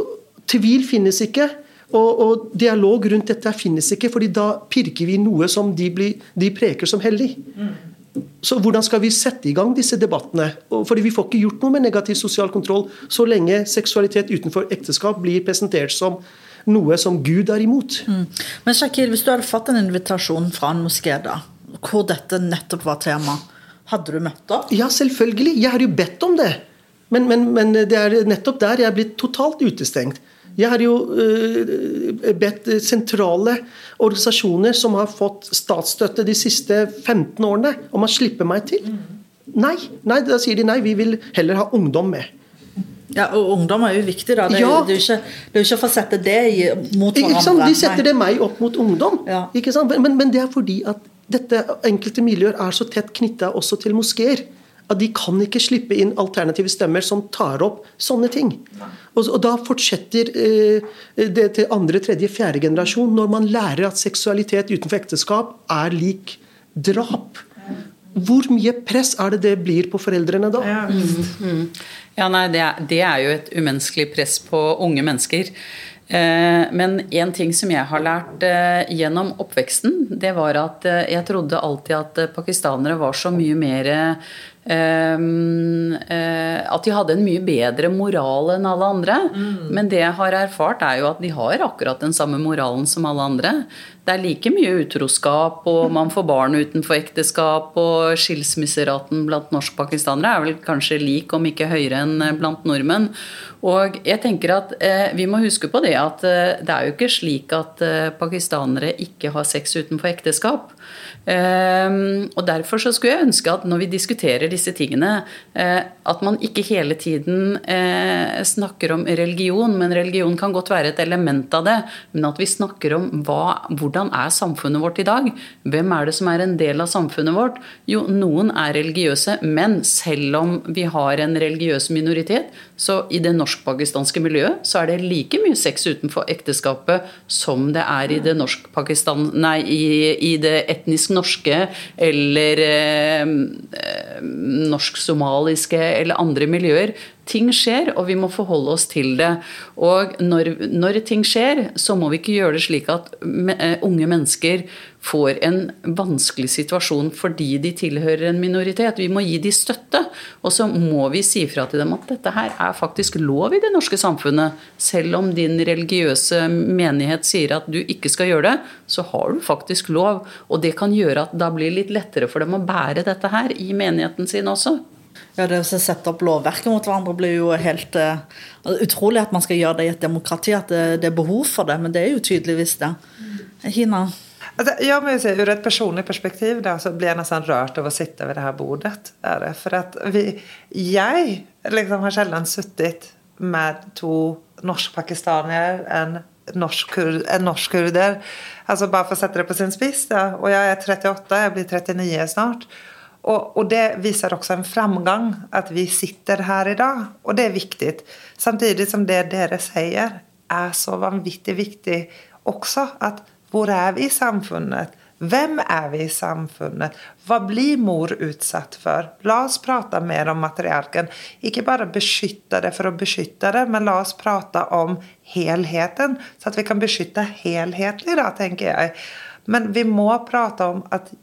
tvil finnes ikke. Og, og, dialog rundt dette finnes ikke, fordi da pirker vi noe som de, blir, de preker som hellig. Så hvordan skal vi sette i gang disse debattene? Fordi Vi får ikke gjort noe med negativ sosial kontroll så lenge seksualitet utenfor ekteskap blir presentert som noe som Gud er imot. Mm. Men Shakir, hvis du hadde fått en invitasjon fra en moské da, hvor dette nettopp var tema, hadde du møtt opp? Ja, selvfølgelig. Jeg har jo bedt om det. Men, men, men det er nettopp der jeg er blitt totalt utestengt. Jeg har jo uh, bedt sentrale organisasjoner som har fått statsstøtte de siste 15 årene, om å slippe meg til. Nei, nei, da sier de nei, vi vil heller ha ungdom med. Ja, og ungdom er jo viktig, da. Det er, ja. jo, det er jo ikke, det ikke for å sette det mot hverandre. De setter det meg opp mot ungdom. Ja. Men, men, det er fordi at dette enkelte miljøer er så tett knytta også til moskeer. At de kan ikke slippe inn alternative stemmer som tar opp sånne ting. Og, og da fortsetter eh, det til andre, tredje, fjerde generasjon, når man lærer at seksualitet utenfor ekteskap er lik drap. Hvor mye press er det det blir på foreldrene da? Ja, mm, mm. ja nei, det er, det er, jo et umenneskelig press på unge mennesker. Eh, men en ting som jeg har lært eh, gjennom oppveksten, det var at eh, jeg trodde alltid at pakistanere var så mye mer uh, at de hadde en mye bedre moral enn alle andre. Mm. Men det jeg har erfart, er jo at de har akkurat den samme moralen som alle andre. Det er like mye utroskap, og man får barn utenfor ekteskap, og skilsmisseraten blant norsk-pakistanere er vel kanskje lik, om ikke høyere enn blant nordmenn. Og jeg tenker at eh, Vi må huske på det at eh, det er jo ikke slik at pakistanere ikke har sex utenfor ekteskap. Ehm, og Derfor så skulle jeg ønske at når vi diskuterer disse tingene, eh, at man ikke hele tiden eh, snakker om religion, men religion kan godt være et element av det. Men at vi snakker om hva, hvordan er samfunnet vårt i dag? Hvem er det som er en del av samfunnet vårt? Jo, noen er religiøse, men selv om vi har en religiøs minoritet, så i det norsk-pakistanske miljøet så er det like mye sex utenfor ekteskapet som det er i det. Nei, i, i det etnisk norske eller eh, norsk-somaliske eller andre miljøer. Ting skjer, og vi må forholde oss til det. Og når, når ting skjer, så må vi ikke gjøre det slik at eh, unge mennesker får en vanskelig situasjon fordi de tilhører en minoritet. Vi må gi dem støtte. Og så må vi si fra til dem at dette her er faktisk lov i det norske samfunnet. Selv om din religiøse menighet sier at du ikke skal gjøre det, så har du faktisk lov. Og det kan gjøre at da blir det litt lettere for dem å bære dette her i menigheten sin også. Ja, Det å sette opp lovverket mot hverandre blir jo helt uh, utrolig at man skal gjøre det i et demokrati. At det, det, er behov for det, men det er jo tydeligvis det. Hina? Altså, jeg må jo si, Ur et personlig perspektiv da, så blir jeg nesten rørt av å sitte ved det her bordet. Det. For at vi, jeg liksom har sjelden sittet med to norsk-pakistanere, en norsk-kurder norsk altså Bare for å sette det på sin spiss. Og jeg er 38, jeg blir 39 snart. Og, og, det viser også en framgang at vi sitter her i dag. Og det er viktig. Samtidig som det dere sier, er så vanvittig viktig også. At hvor er vi i samfunnet? Hvem er vi i samfunnet? Hva blir mor utsatt for? La oss prate mer om matriarken. Ikke bare beskytte det for å beskytte det, men la oss prate om helheten, så at vi kan beskytte helhetlig, da, tenker jeg. Men vi må prate om at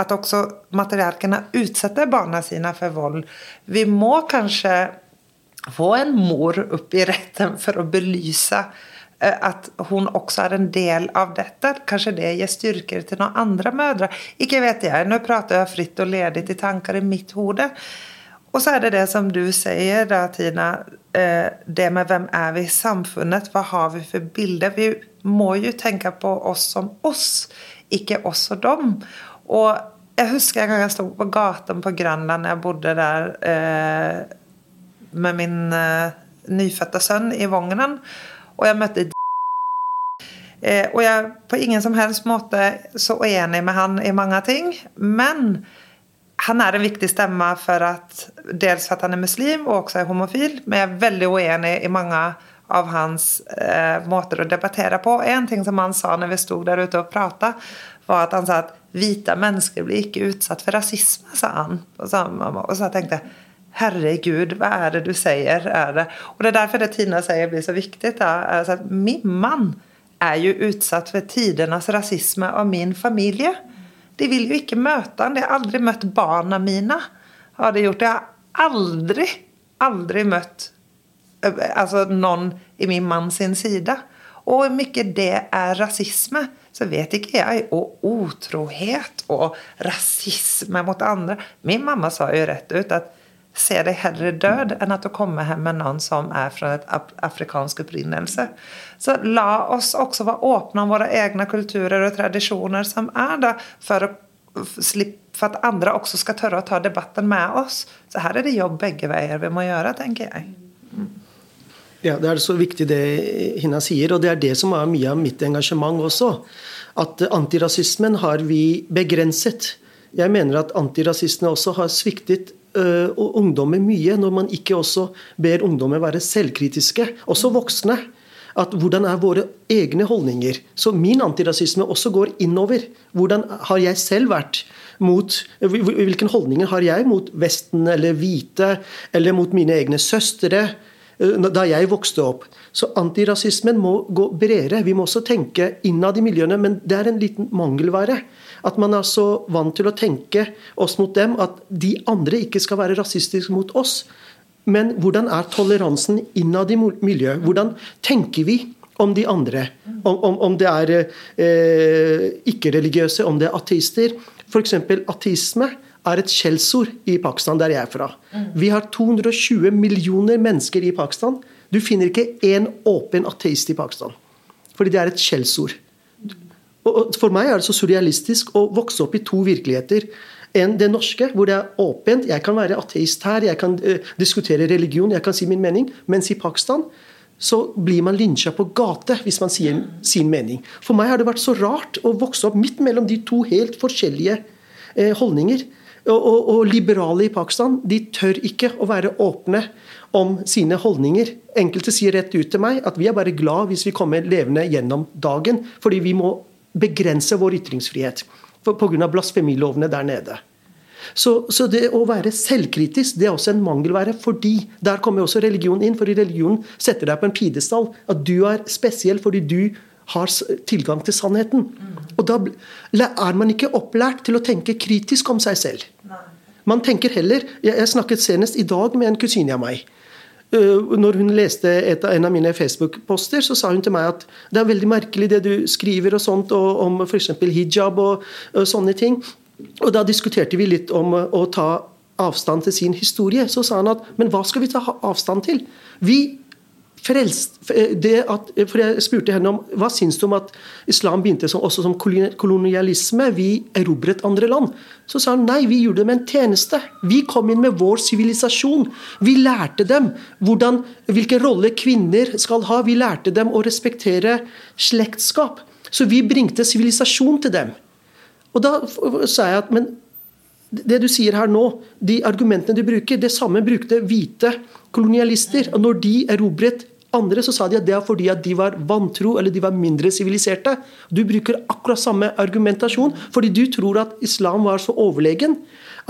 at også matriarkene utsetter barna sine for vold. Vi må kanskje få en mor opp i retten for å belyse eh, at hun også er en del av dette. Kanskje det gir styrker til noen andre mødre. Ikke vet jeg. Nå prater jeg fritt og ledig i tanker i mitt hode. Og så er det det som du sier, da, Tina. Eh, det med hvem er vi i samfunnet? Hva har vi for bilde? Vi må jo tenke på oss som oss, ikke oss og dem. Og jeg husker en gang jeg sto på gaten på Grønland, jeg bodde der eh, med min eh, nyfødte sønn i vognen, og jeg møtte eh, Og jeg på ingen som helst måte så uenig med han i mange ting, men han er en viktig stemme for at dels for at han er muslim og også er homofil, men jeg er veldig uenig i mange av hans eh, måter å debattere på. En ting som han sa når vi sto der ute og pratet, var at han sa at hvite mennesker blir ikke utsatt for rasisme, sa han. Og så, tenkte jeg Herregud, hva er det du sier? Er det? Og det er derfor det Tina sier blir så viktig. Altså, min mann er jo utsatt for tidenes rasisme av min familie. De vil jo ikke møte han. De har aldri møtt barna mine. Har de gjort. Jeg har aldri, aldri møtt altså, noen i min manns side. Og hvor mye det er rasisme, så vet ikke jeg. Og utrohet og rasisme mot andre. Min mamma sa jo rett ut at se deg heller død enn at du kommer hjem med noen som er fra et afrikansk opprinnelse. Så la oss også være åpne om våre egne kulturer og tradisjoner som er der, for, for at andre også skal tørre å ta debatten med oss. Så her er det jobb begge veier vi må gjøre, tenker jeg. Mm. Ja, Det er så viktig det Hina sier, og det er det som er mye av mitt engasjement også. At antirasismen har vi begrenset. Jeg mener at antirasistene også har sviktet uh, ungdommer mye, når man ikke også ber ungdommer være selvkritiske, også voksne. At Hvordan er våre egne holdninger? Så min antirasisme også går innover. Hvordan har jeg selv vært? Mot, hvilken holdninger har jeg mot Vesten eller hvite, eller mot mine egne søstre? Eh, da jeg vokste opp. Så antirasismen må gå bredere. Vi må også tenke innad i miljøene, men det er en liten mangelvare. At man er så vant til å tenke oss mot dem at de andre ikke skal være rasistiske mot oss. Men hvordan er toleransen innad i miljøet? Hvordan tenker vi om de andre? Om, om, om det er eh, ikke-religiøse, om det er ateister. F.eks. ateisme er et skjellsord i Pakistan, der jeg er fra. Vi har 220 millioner mennesker i Pakistan. Du finner ikke én åpen ateist i Pakistan. Fordi det er et skjellsord. For meg er det så surrealistisk å vokse opp i to virkeligheter. En det norske, hvor det er åpent. Jeg kan være ateist her, jeg kan uh, diskutere religion, jeg kan si min mening. Mens i Pakistan så blir man lynsja på gate hvis man sier sin mening. For meg har det vært så rart å vokse opp midt mellom de to helt forskjellige uh, holdninger. Og, og, og, liberale i Pakistan de tør ikke å være åpne om sine holdninger. Enkelte sier rett ut til meg at vi er bare glad hvis vi kommer levende gjennom dagen, fordi vi må begrense vår ytringsfrihet pga. blasfemilovene der nede. Så, så, det å være selvkritisk det er også en mangelvære, fordi der kommer også religion inn. fordi religion setter deg på en pidestall. At du er spesiell fordi du har tilgang til sannheten. Og da er man ikke opplært til å tenke kritisk om seg selv. Man tenker heller Jeg snakket senest i dag med en kusine av meg. Øh, når hun leste et, en av mine Facebook-poster, så sa hun til meg at det er veldig merkelig det du skriver og sånt, og, om f.eks. hijab og, og, sånne ting. Og da diskuterte vi litt om å ta avstand til sin historie. Så sa han at men hva skal vi ta avstand til? Vi frelst, eh, at, eh, for Jeg spurte henne om hva syns du om at islam begynte som, også som kolonialisme. Vi erobret andre land. Så sa hun nei, vi gjorde det med en tjeneste. Vi kom inn med vår sivilisasjon. Vi lærte dem hvordan, hvilken rolle kvinner skal ha. Vi lærte dem å respektere slektskap. Så vi bringte sivilisasjon til dem. Og da sa jeg at men det du sier her nå, de argumentene du bruker, det samme brukte hvite kolonialister. Når de erobret andre så sa de at det er fordi at de var vantro eller de var mindre siviliserte. Du bruker akkurat samme argumentasjon fordi du tror at islam var så overlegen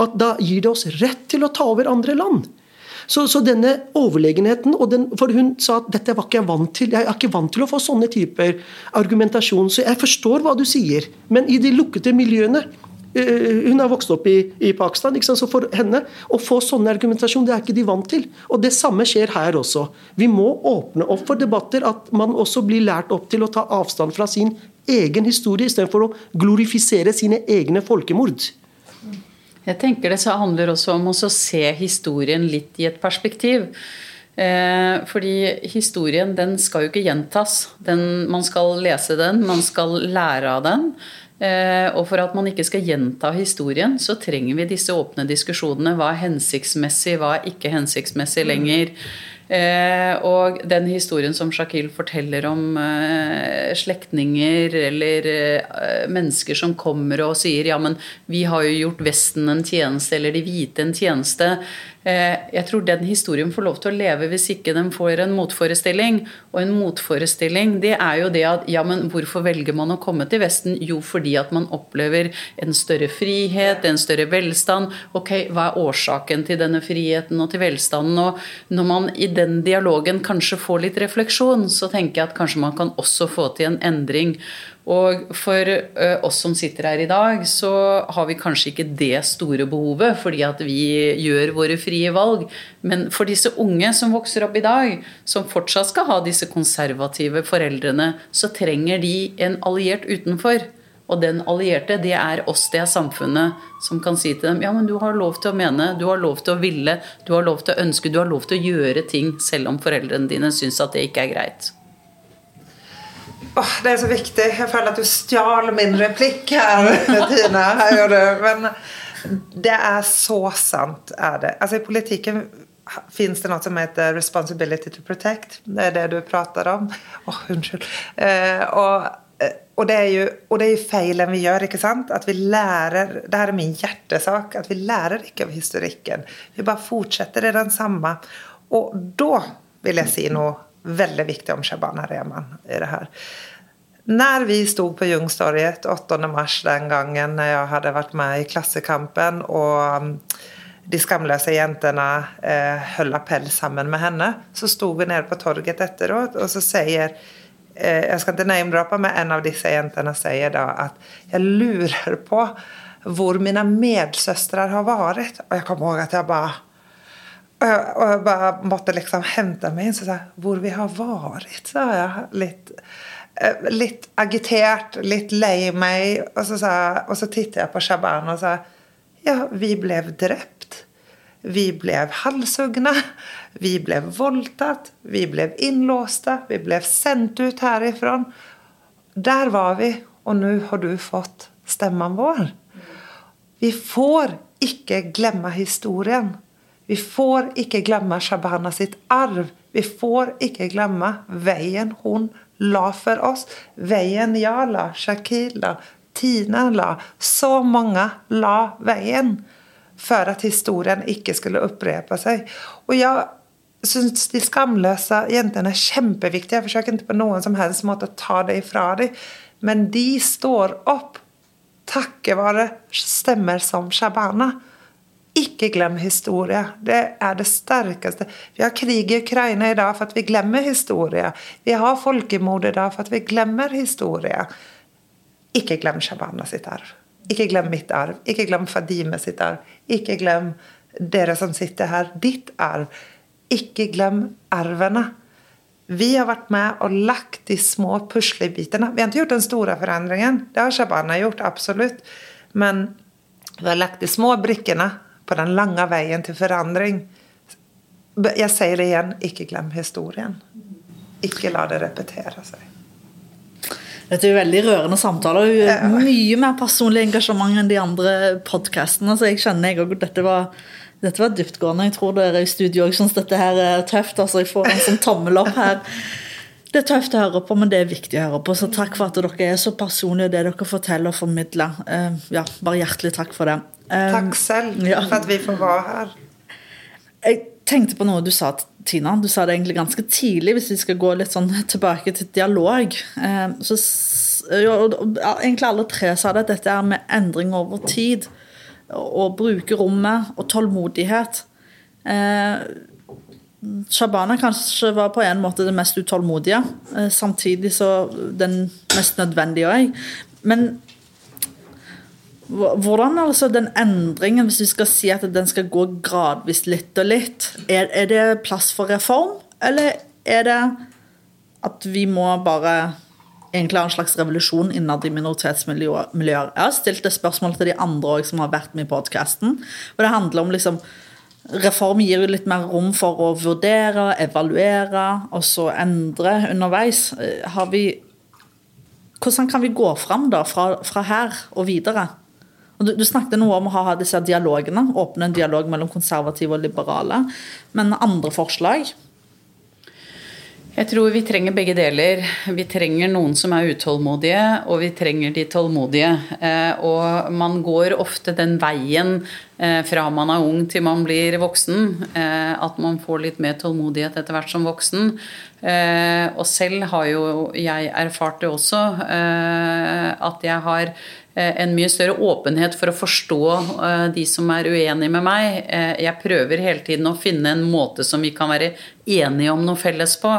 at da gir det oss rett til å ta over andre land. Så, så denne overlegenheten den, For hun sa at dette var ikke jeg vant til. Jeg er ikke vant til å få sånne typer argumentasjon. Så jeg forstår hva du sier. Men i de lukkede miljøene hun har vokst opp i, i Pakistan. Så for henne å få sånn argumentasjon, det er ikke de vant til. Og Det samme skjer her også. Vi må åpne opp for debatter, at man også blir lært opp til å ta avstand fra sin egen historie, istedenfor å glorifisere sine egne folkemord. Jeg tenker Det så handler også om å se historien litt i et perspektiv. Eh, fordi historien den skal jo ikke gjentas. Den, man skal lese den, man skal lære av den. Eh, og for at man ikke skal gjenta historien, så trenger vi disse åpne diskusjonene. Hva er hensiktsmessig, hva er ikke hensiktsmessig lenger? Eh, og den historien som Shakil forteller om eh, slektninger eller mennesker som kommer og sier ja, men vi har jo gjort Vesten en tjeneste, eller de hvite en tjeneste. Eh, jeg tror den historien får lov til å leve hvis ikke den får en motforestilling. Og en motforestilling det er jo det at ja, men hvorfor velger man å komme til Vesten? Jo, fordi at man opplever en større frihet, en større velstand. Ok, hva er årsaken til denne friheten og til velstanden? Og når man i den dialogen kanskje får litt refleksjon, så tenker jeg at kanskje man kan også få til en endring. Og for oss som sitter her i dag, så har vi kanskje ikke det store behovet fordi at vi gjør våre frie valg. Men for disse unge som vokser opp i dag, som fortsatt skal ha disse konservative foreldrene, så trenger de en alliert utenfor. Og den allierte, det er oss, det er samfunnet, som kan si til dem ja, men du har lov til å mene, du har lov til å ville, du har lov til å ønske, du har lov til å gjøre ting selv om foreldrene dine syns at det ikke er greit. Oh, det er så viktig. Jeg føler at du stjal min replikk her, Tina. Her gjør du. Men det er så sant, er det. Altså, I politikken fins det noe som heter 'responsibility to protect'. Det er det du prater om. Åh, oh, unnskyld. Eh, og og det, er jo, og det er feilen vi gjør. ikke sant? At vi lærer, Det her er min hjertesak. At vi lærer ikke av historikken. Vi bare fortsetter i den samme. Og da vil jeg si noe veldig viktig om Shabana Rehman i det her. Når vi sto på Ljungstorget 8. mars den gangen når jeg hadde vært med i Klassekampen, og um, de skamløse jentene eh, holdt appell sammen med henne, så sto vi nede på torget etterpå, og så sier Eh, jeg skal ikke name-droppe, men en av disse jentene sier da at jeg lurer på hvor mine medsøstre har vært. Og jeg kommer ihåg at jeg bare og jeg, og jeg bare måtte liksom hente meg inn. Så sa jeg 'Hvor vi har vært', sa jeg. Litt, eh, litt agitert, litt lei meg. Og så, så tittet jeg på Shaban og sa 'Ja, vi ble drept'. Vi ble halshugna. Vi ble voldtatt, vi ble innlåste, vi ble sendt ut herifra. Der var vi, og nå har du fått stemmen vår. Vi får ikke glemme historien. Vi får ikke glemme Shabana sitt arv. Vi får ikke glemme veien hun la for oss. Veien jeg la, Shakila, Tina la. Så mange la veien for at historien ikke skulle opprepe seg. Og jeg syns de skamløse jentene er kjempeviktige. Jeg forsøker ikke på noen som helst måte å ta det ifra dem. Men de står opp takket være stemmer som Shabana. Ikke glem historie. Det er det sterkeste. Vi har krig i Ukraina i dag for at vi glemmer historie. Vi har folkemord i dag for at vi glemmer historie. Ikke glem Shabana sitt arv. Ikke glem mitt arv. Ikke glem Fadime sitt arv. Ikke glem dere som sitter her. Ditt arv. Ikke glem arvene. Vi har vært med og lagt de små puslebitene. Vi har ikke gjort den store forandringen. Det har Shabana gjort, absolutt. Men vi har lagt de små brikkene på den lange veien til forandring. Jeg sier det igjen, ikke glem historien. Ikke la det repetere seg. Dette er jo veldig rørende samtaler. Mye mer personlig engasjement enn de andre podkastene. Så jeg skjønner jeg òg dette var dette var dyptgående. Jeg tror dere i studio òg syns dette her er tøft. altså Jeg får en sånn tommel opp her. Det er tøft å høre på, men det er viktig å høre på. Så takk for at dere er så personlige, det dere forteller og formidler. Uh, ja, bare hjertelig takk for det. Takk selv ja. for at vi får være her. Jeg tenkte på noe du sa, Tina. Du sa det egentlig ganske tidlig, hvis vi skal gå litt sånn tilbake til dialog. Um, så ja, Egentlig alle tre sa det, at dette er med endring over tid å bruke rommet og tålmodighet. Eh, Shabana kanskje var på en måte det mest utålmodige, eh, samtidig så den mest nødvendige òg. Men hvordan altså den endringen, hvis vi skal si at den skal gå gradvis litt og litt, er, er det plass for reform, eller er det at vi må bare egentlig ha en slags revolusjon innad i minoritetsmiljøer. Jeg har stilt det spørsmålet til de andre også, som har vært med i podkasten. Og det handler om liksom Reform gir jo litt mer rom for å vurdere, evaluere og så endre underveis. Har vi Hvordan kan vi gå fram da, fra, fra her og videre? Du, du, snakket noe om å ha disse dialogene, åpne en dialog mellom konservative og liberale. Men andre forslag? Jeg tror vi trenger begge deler. Vi trenger noen som er utålmodige, og vi trenger de tålmodige. Eh, og man går ofte den veien eh, fra man er ung til man blir voksen. Eh, at man får litt mer tålmodighet etter hvert som voksen. Og selv har jo jeg erfart det også, at jeg har en mye større åpenhet for å forstå de som er uenige med meg. Jeg prøver hele tiden å finne en måte som vi kan være enige om noe felles på.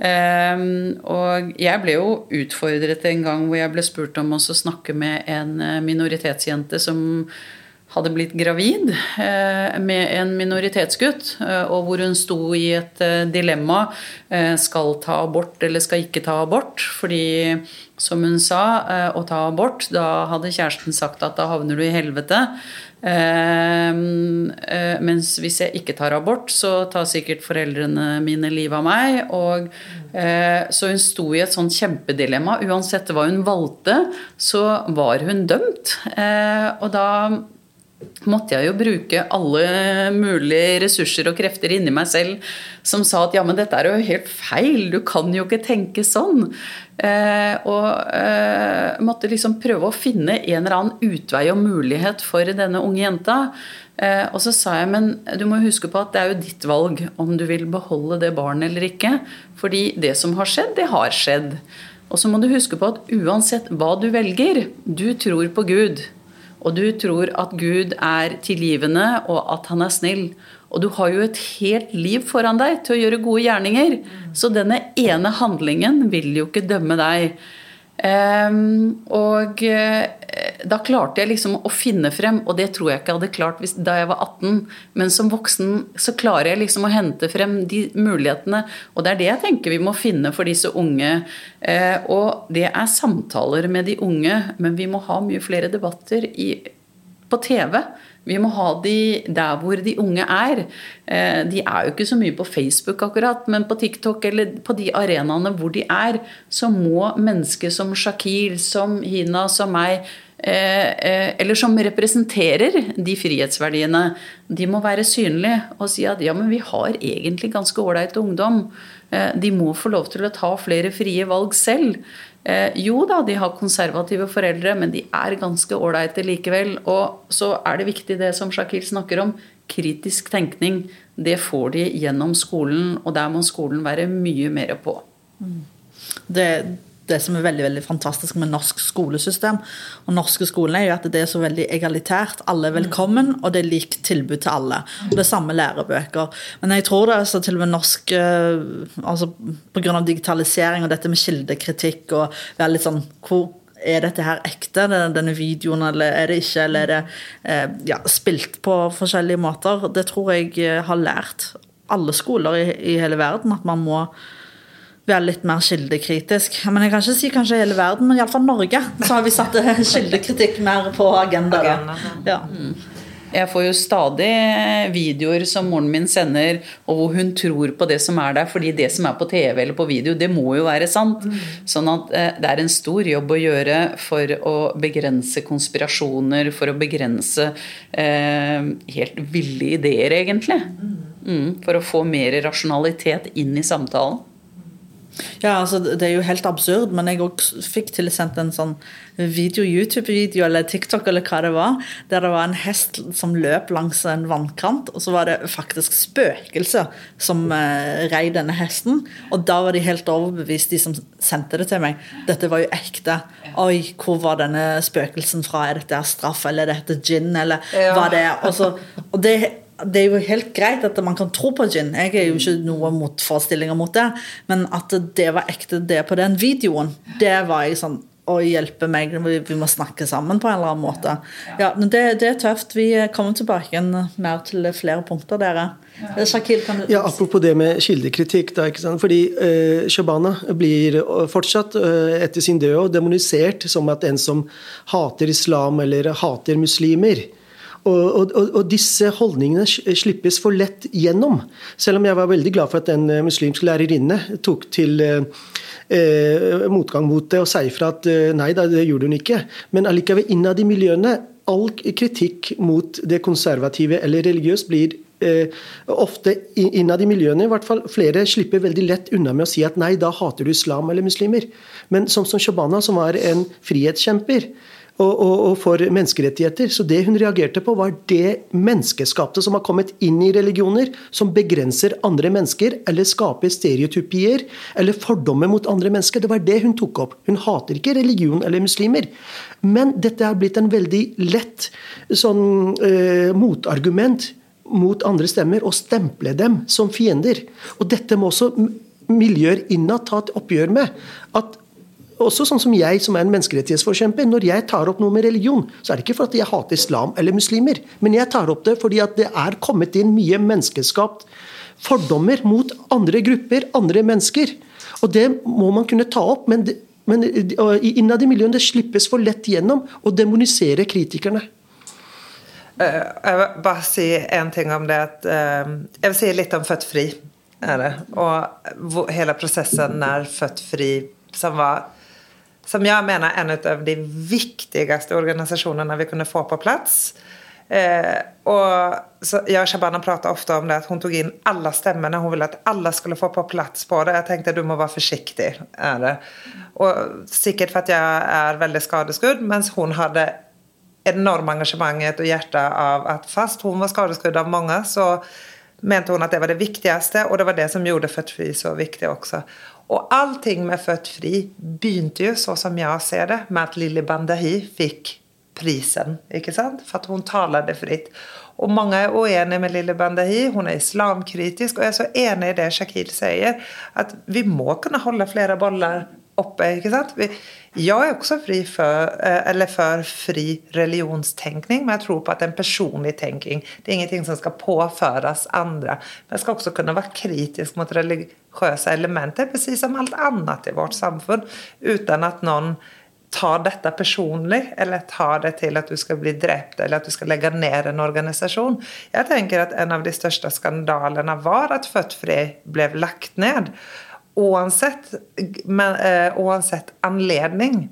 Um, og jeg ble jo utfordret en gang hvor jeg ble spurt om å snakke med en minoritetsjente som hadde blitt gravid eh, med en minoritetsgutt, eh, og hvor hun sto i et eh, dilemma. Skal ta abort eller skal ikke ta abort? Fordi, som hun sa, å ta abort, da hadde kjæresten sagt at da havner du i helvete. Mens hvis jeg ikke tar abort, så tar sikkert foreldrene mine livet av meg. Og, så hun sto i et sånn kjempedilemma. Uansett hva hun valgte, så var hun dømt. Og da måtte jeg jo bruke alle mulige ressurser og krefter inni meg selv som sa at ja, men dette er jo helt feil, du kan jo ikke tenke sånn. Eh, og eh, måtte liksom prøve å finne en eller annen utvei og mulighet for denne unge jenta. Eh, og så sa jeg men du må huske på at det er jo ditt valg om du vil beholde det barnet eller ikke. Fordi det som har skjedd, det har skjedd. Og så må du huske på at uansett hva du velger, du tror på Gud og du tror at Gud er tilgivende og at han er snill. Og du har jo et helt liv foran deg til å gjøre gode gjerninger. Så denne ene handlingen vil jo ikke dømme deg. Um, og uh, da klarte jeg liksom å finne frem, og det tror jeg ikke jeg hadde klart hvis, da jeg var 18. Men som voksen så klarer jeg liksom å hente frem de mulighetene. Og det er det jeg tenker vi må finne for disse unge. Uh, og det er samtaler med de unge, men vi må ha mye flere debatter i, på TV. Vi må ha de der hvor de unge er. Eh, de er jo ikke så mye på Facebook akkurat, men på TikTok eller på de arenaene hvor de er, så må mennesker som Shakil, som Hina, som meg, eh, eh, eller som representerer de frihetsverdiene, de må være synlige og si at ja, men vi har egentlig ganske ålreit ungdom. De må få lov til å ta flere frie valg selv. Eh, jo da, de har konservative foreldre, men de er ganske ålreite likevel. Og så er det viktig det som Shakil snakker om, kritisk tenkning. Det får de gjennom skolen, og der må skolen være mye mer på. Det, det som er veldig veldig fantastisk med norsk skolesystem og norske skolen, er jo at det er så veldig egalitært. Alle er velkommen, og det er likt tilbud til alle. Og det er samme lærebøker. Men jeg tror det er så til og med norsk eh, altså Pga. digitalisering og dette med kildekritikk og være litt sånn hvor er dette her ekte, denne videoen, eller er det ikke? Eller er det eh, ja, spilt på forskjellige måter? Det tror jeg eh, har lært alle skoler i, i hele verden at man må være litt mer kildekritisk. Men jeg kan ikke si kanskje hele verden, men iallfall Norge. Så har vi satt kildekritikk mer på agendaen. Ja. Mm. Jeg får jo stadig videoer som moren min sender, og hvor hun tror på det som er der. fordi det som er på TV eller på video, det må jo være sant. Mm. Sånn at eh, det er en stor jobb å gjøre for å begrense konspirasjoner, for å begrense eh, helt ville ideer, egentlig. Mm. mm, for å få mer rasjonalitet inn i samtalen. Ja, altså Det er jo helt absurd, men jeg også fikk tilsendt en sånn video, YouTube-video eller TikTok eller hva det var, der det var en hest som løp langs en vannkant, og så var det faktisk spøkelser som eh, rei denne hesten. Og da var de helt overbevist, de som sendte det til meg. Dette var jo ekte. Oi, hvor var denne spøkelsen fra? Er dette straff, eller er dette gin, eller hva det er? Og, så, og det det er jo helt greit at man kan tro på gin. Jeg er jo ikke noen motforestillinger mot det. Men at det var ekte, det på den videoen, det var jeg sånn å hjelpe meg, vi må snakke sammen på en eller annen måte. Ja, men det, det er tøft. Vi kommer tilbake igjen mer til flere punkter, dere. Shakil, kan du... Ja, Apropos det med kildekritikk. Da, ikke sant? Fordi uh, Shabana blir fortsatt uh, etter sin død demonisert som at en som hater islam eller hater muslimer. Og, og, og, disse holdningene slippes for lett gjennom. Selv om jeg var veldig glad for at en eh, muslimsk lærerinne tok til eh, eh, motgang mot det og sier fra at eh, nei da, det gjorde hun ikke. Men allikevel innad i miljøene, all kritikk mot det konservative eller religiøst blir eh, ofte innad i miljøene i hvert fall, flere slipper veldig lett unna med å si at nei, da hater du islam eller muslimer. Men som, som Shabana, som var en frihetskjemper, og, og, og, for menneskerettigheter. Så det hun reagerte på, var det menneskeskapte som har kommet inn i religioner, som begrenser andre mennesker, eller skaper stereotypier eller fordommer mot andre mennesker. Det var det hun tok opp. Hun hater ikke religion eller muslimer. Men dette har blitt en veldig lett sånn, eh, motargument mot andre stemmer, og stemple dem som fiender. Og dette må også miljøer innad ta et oppgjør med. At også sånn som jeg, som er en menneskerettighetsforkjemper, når jeg tar opp noe med religion, så er det ikke for at jeg hater islam eller muslimer, men jeg tar opp det fordi at det er kommet inn mye menneskeskapt fordommer mot andre grupper, andre mennesker. Og det må man kunne ta opp, men, men innad i miljøene det slippes for lett gjennom å demonisere kritikerne. Eh, jeg vil bare si en ting om det. At, eh, jeg vil si litt om Født fri. Og hele prosessen når Født fri, som var som jeg mener er en av de viktigste organisasjonene vi kunne få på plass. Eh, og så jeg og Shabana prater ofte om det, at hun tok inn alle stemmene. Hun ville at alle skulle få på plass på det. Jeg tenkte du må være forsiktig. Er det. Og Sikkert for at jeg er veldig skadeskudd, mens hun hadde enormt engasjementet og hjerte av at fast hun var skadeskudd av mange, så mente hun at det var det viktigste, og det var det som gjorde Fertri så viktig også. Og allting med Født fri begynte jo, så som jeg ser det, med at Lilly Bandahi fikk prisen. ikke sant? For at hun talte fritt. Og mange er uenige med Lilly Bandahi. Hun er islamkritisk. Og jeg er så enig i det Shakil sier, at vi må kunne holde flere boller oppe. ikke sant? Vi, jeg er også fri for, eller for fri religionstenkning, men jeg tror på at en personlig tenkning, det er ingenting som skal påføres andre. Men jeg skal også kunne være kritisk mot religiøse elementer, precis som alt annet i vårt samfunn, uten at noen tar dette personlig, eller tar det til at du skal bli drept, eller at du skal legge ned en organisasjon. Jeg tenker at en av de største skandalene var at Født Fri ble lagt ned uansett, men, uh, uansett anledning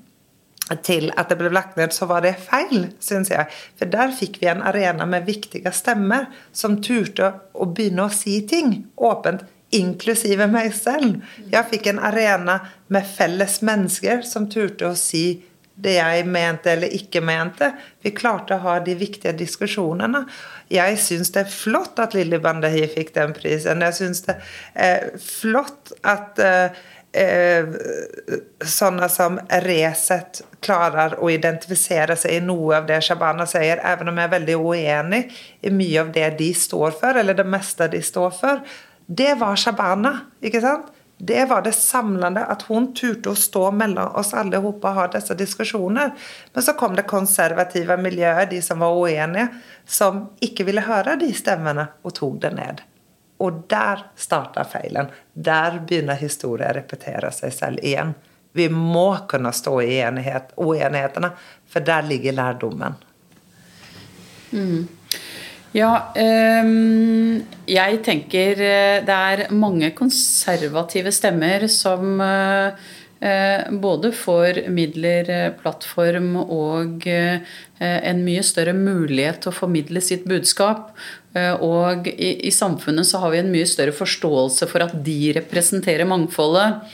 til at det ble lagt ned, så var det feil, syns jeg. For der fikk vi en arena med viktige stemmer som turte å begynne å si ting åpent, inklusive meg selv. Jeg fikk en arena med felles mennesker som turte å si det jeg mente eller ikke mente. Vi klarte å ha de viktige diskusjonene. Jeg syns det er flott at Lilly Bandahi fikk den prisen. Jeg syns det er flott at eh, eh, sånne som Resett klarer å identifisere seg i noe av det Shabana sier, even om jeg er veldig uenig i mye av det de står for, eller det meste de står for. Det var Shabana, ikke sant? Det var det samlende, at hun turte å stå mellom oss alle og ha disse diskusjoner. Men så kom det konservative miljøer, de som var uenige, som ikke ville høre de stemmene, og tok det ned. Og der starta feilen. Der begynner historien å repetere seg selv igjen. Vi må kunne stå i enighet, uenighetene, for der ligger lærdommen. Mm. Ja, um, jeg tenker eh, det er mange konservative stemmer som uh, både får midler, plattform og en mye større mulighet til å formidle sitt budskap. Og i, i, samfunnet så har vi en mye større forståelse for at de representerer mangfoldet.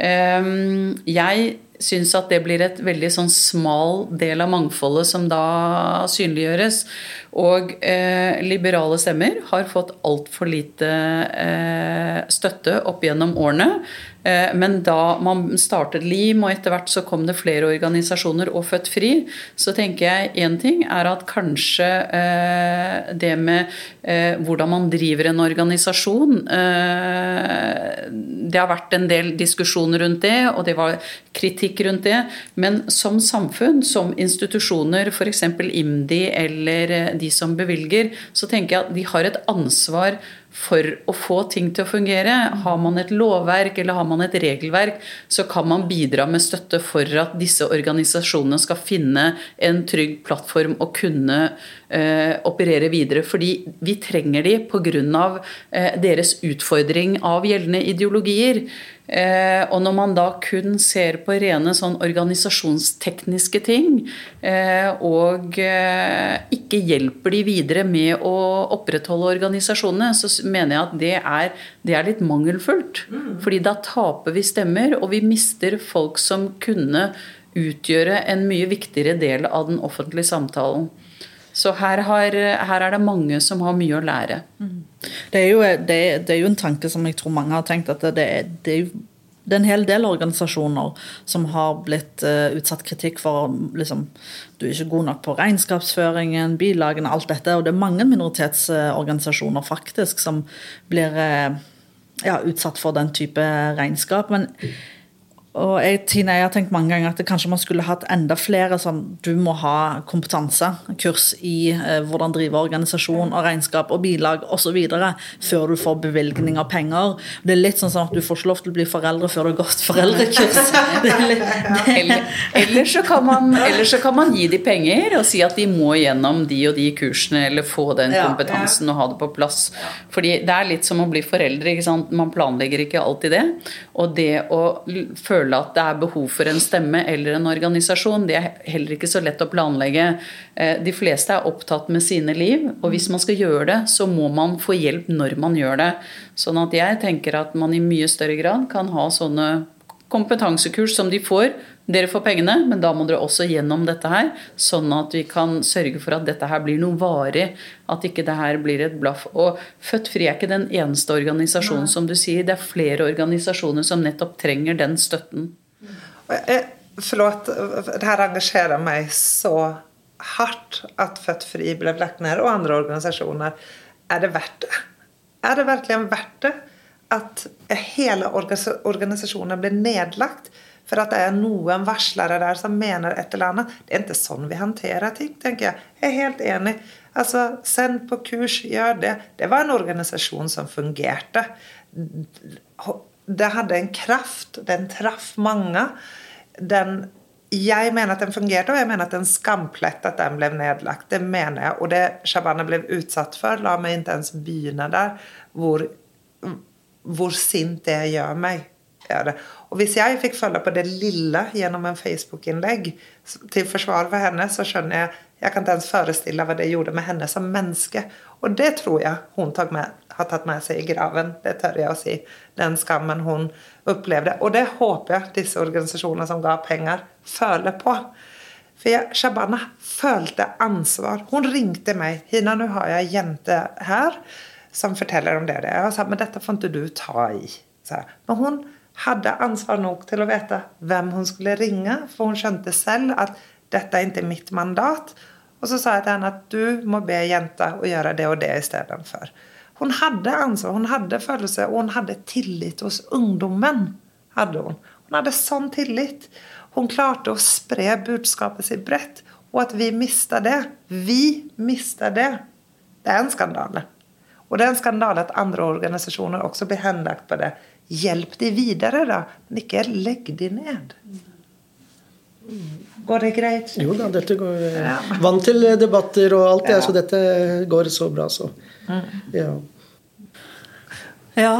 Um, jeg syns at det blir et veldig sånn smal del av mangfoldet som da synliggjøres. Og eh, liberale stemmer har fått altfor lite eh, støtte opp gjennom årene. Eh, men da man startet LIM, og etter hvert så kom det flere organisasjoner og Født Fri, så tenker jeg én ting er at kanskje eh, det med eh, hvordan man driver en organisasjon Det har vært en del diskusjoner rundt det, og det var kritikk rundt det. Men som samfunn, som institusjoner, f.eks. IMDi eller de som bevilger, så tenker jeg at de har et ansvar for å få ting til å fungere. Har man et lovverk eller har man et regelverk, så kan man bidra med støtte for at disse organisasjonene skal finne en trygg plattform og kunne eh, operere videre. Fordi vi trenger de pga. Eh, deres utfordring av gjeldende ideologier. Eh, og når man da kun ser på rene sånn organisasjonstekniske ting, eh, og eh, ikke hjelper de videre med å opprettholde organisasjonene, så mener jeg at det er, det er litt mangelfullt. Mm. Fordi da taper vi stemmer, og vi mister folk som kunne utgjøre en mye viktigere del av den offentlige samtalen. Så her, har, her, er det mange som har mye å lære. Mm. Det, er jo, det, det er, jo, en tanke som jeg tror mange har tenkt, at det, det er, det er en hel del organisasjoner som har blitt uh, utsatt kritikk for liksom, du er ikke god nok på regnskapsføringen, bilagene, alt dette. Og det er mange minoritetsorganisasjoner faktisk som blir uh, ja, utsatt for den type regnskap. Men og jeg, Tine, jeg har tenkt mange ganger at kanskje man skulle hatt enda flere sånn Du må ha kompetansekurs i eh, hvordan drive organisasjon og regnskap og bilag osv. før du får bevilgning av penger. Det er litt sånn, sånn at du får ikke lov til å bli foreldre før du har gått foreldrekurs. Eller, eller, så man, eller, så kan man, gi de penger og si at de må gjennom de og de kursene eller få den kompetansen og ha det på plass. Fordi det er litt som å bli foreldre. Man planlegger ikke alltid det. Og det å føle at det er behov for en stemme eller en organisasjon. Det er heller ikke så lett å planlegge. Eh, de fleste er opptatt med sine liv, og hvis man skal gjøre det, så må man få hjelp når man gjør det. Sånn at jeg tenker at man i mye større grad kan ha sånne kompetansekurs som de får. Dere får pengene, men da må dere også gjennom dette her, sånn at vi kan sørge for at dette her blir noe varig. At ikke det her blir et blaff. Og Født Fri er ikke den eneste organisasjonen, som du sier. Det er flere organisasjoner som nettopp trenger den støtten. Forlåt, det her engasjerer meg så hardt at Født Fri ble lagt ned, og andre organisasjoner. Er det verdt det? Er det virkelig verdt det? at hele organisasjonen blir nedlagt for at det er noen varslere der som mener et eller annet. Det er ikke sånn vi håndterer ting, tenker jeg. Jeg er helt enig. Altså, Send på kurs, gjør det. Det var en organisasjon som fungerte. Det hadde en kraft. Den traff mange. Den, jeg mener at den fungerte, og jeg mener at den skamplett at den ble nedlagt. Det mener jeg. Og det Shabana ble utsatt for, la meg ikke ens begynne der. hvor hvor sint det gjør meg. Gjør det. Og hvis jeg fikk følge på det lille gjennom en Facebook-innlegg til forsvar for henne, så skjønner jeg jeg kan ikke ens forestille hva det gjorde med henne som menneske. Og det tror jeg hun med, har tatt med seg i graven. Det tør jeg å si. Den skammen hun opplevde. Og det håper jeg disse organisasjonene som ga penger, føler på. For jeg, Shabana følte ansvar. Hun ringte meg. 'Hina, nå har jeg ei jente her som forteller om det. Jeg sa men dette får ikke du ta i. Men hun hadde ansvar nok til å vite hvem hun skulle ringe, for hun skjønte selv at dette er ikke mitt mandat. Og så sa jeg til henne at du må be jenta å gjøre det og det istedenfor. Hun hadde ansvar, hun hadde følelse, og hun hadde tillit hos ungdommen. hadde Hun Hun hadde sånn tillit. Hun klarte å spre budskapet sitt bredt. Og at vi mista det. Vi mista det. Det er en skandale. Og det er en skandale at andre organisasjoner også blir henlagt på det. Hjelp de videre, da, men ikke legg de ned. Går det greit? Jo da, dette går ja. Vant til debatter og alt det, ja. så dette går så bra, så. Ja. ja.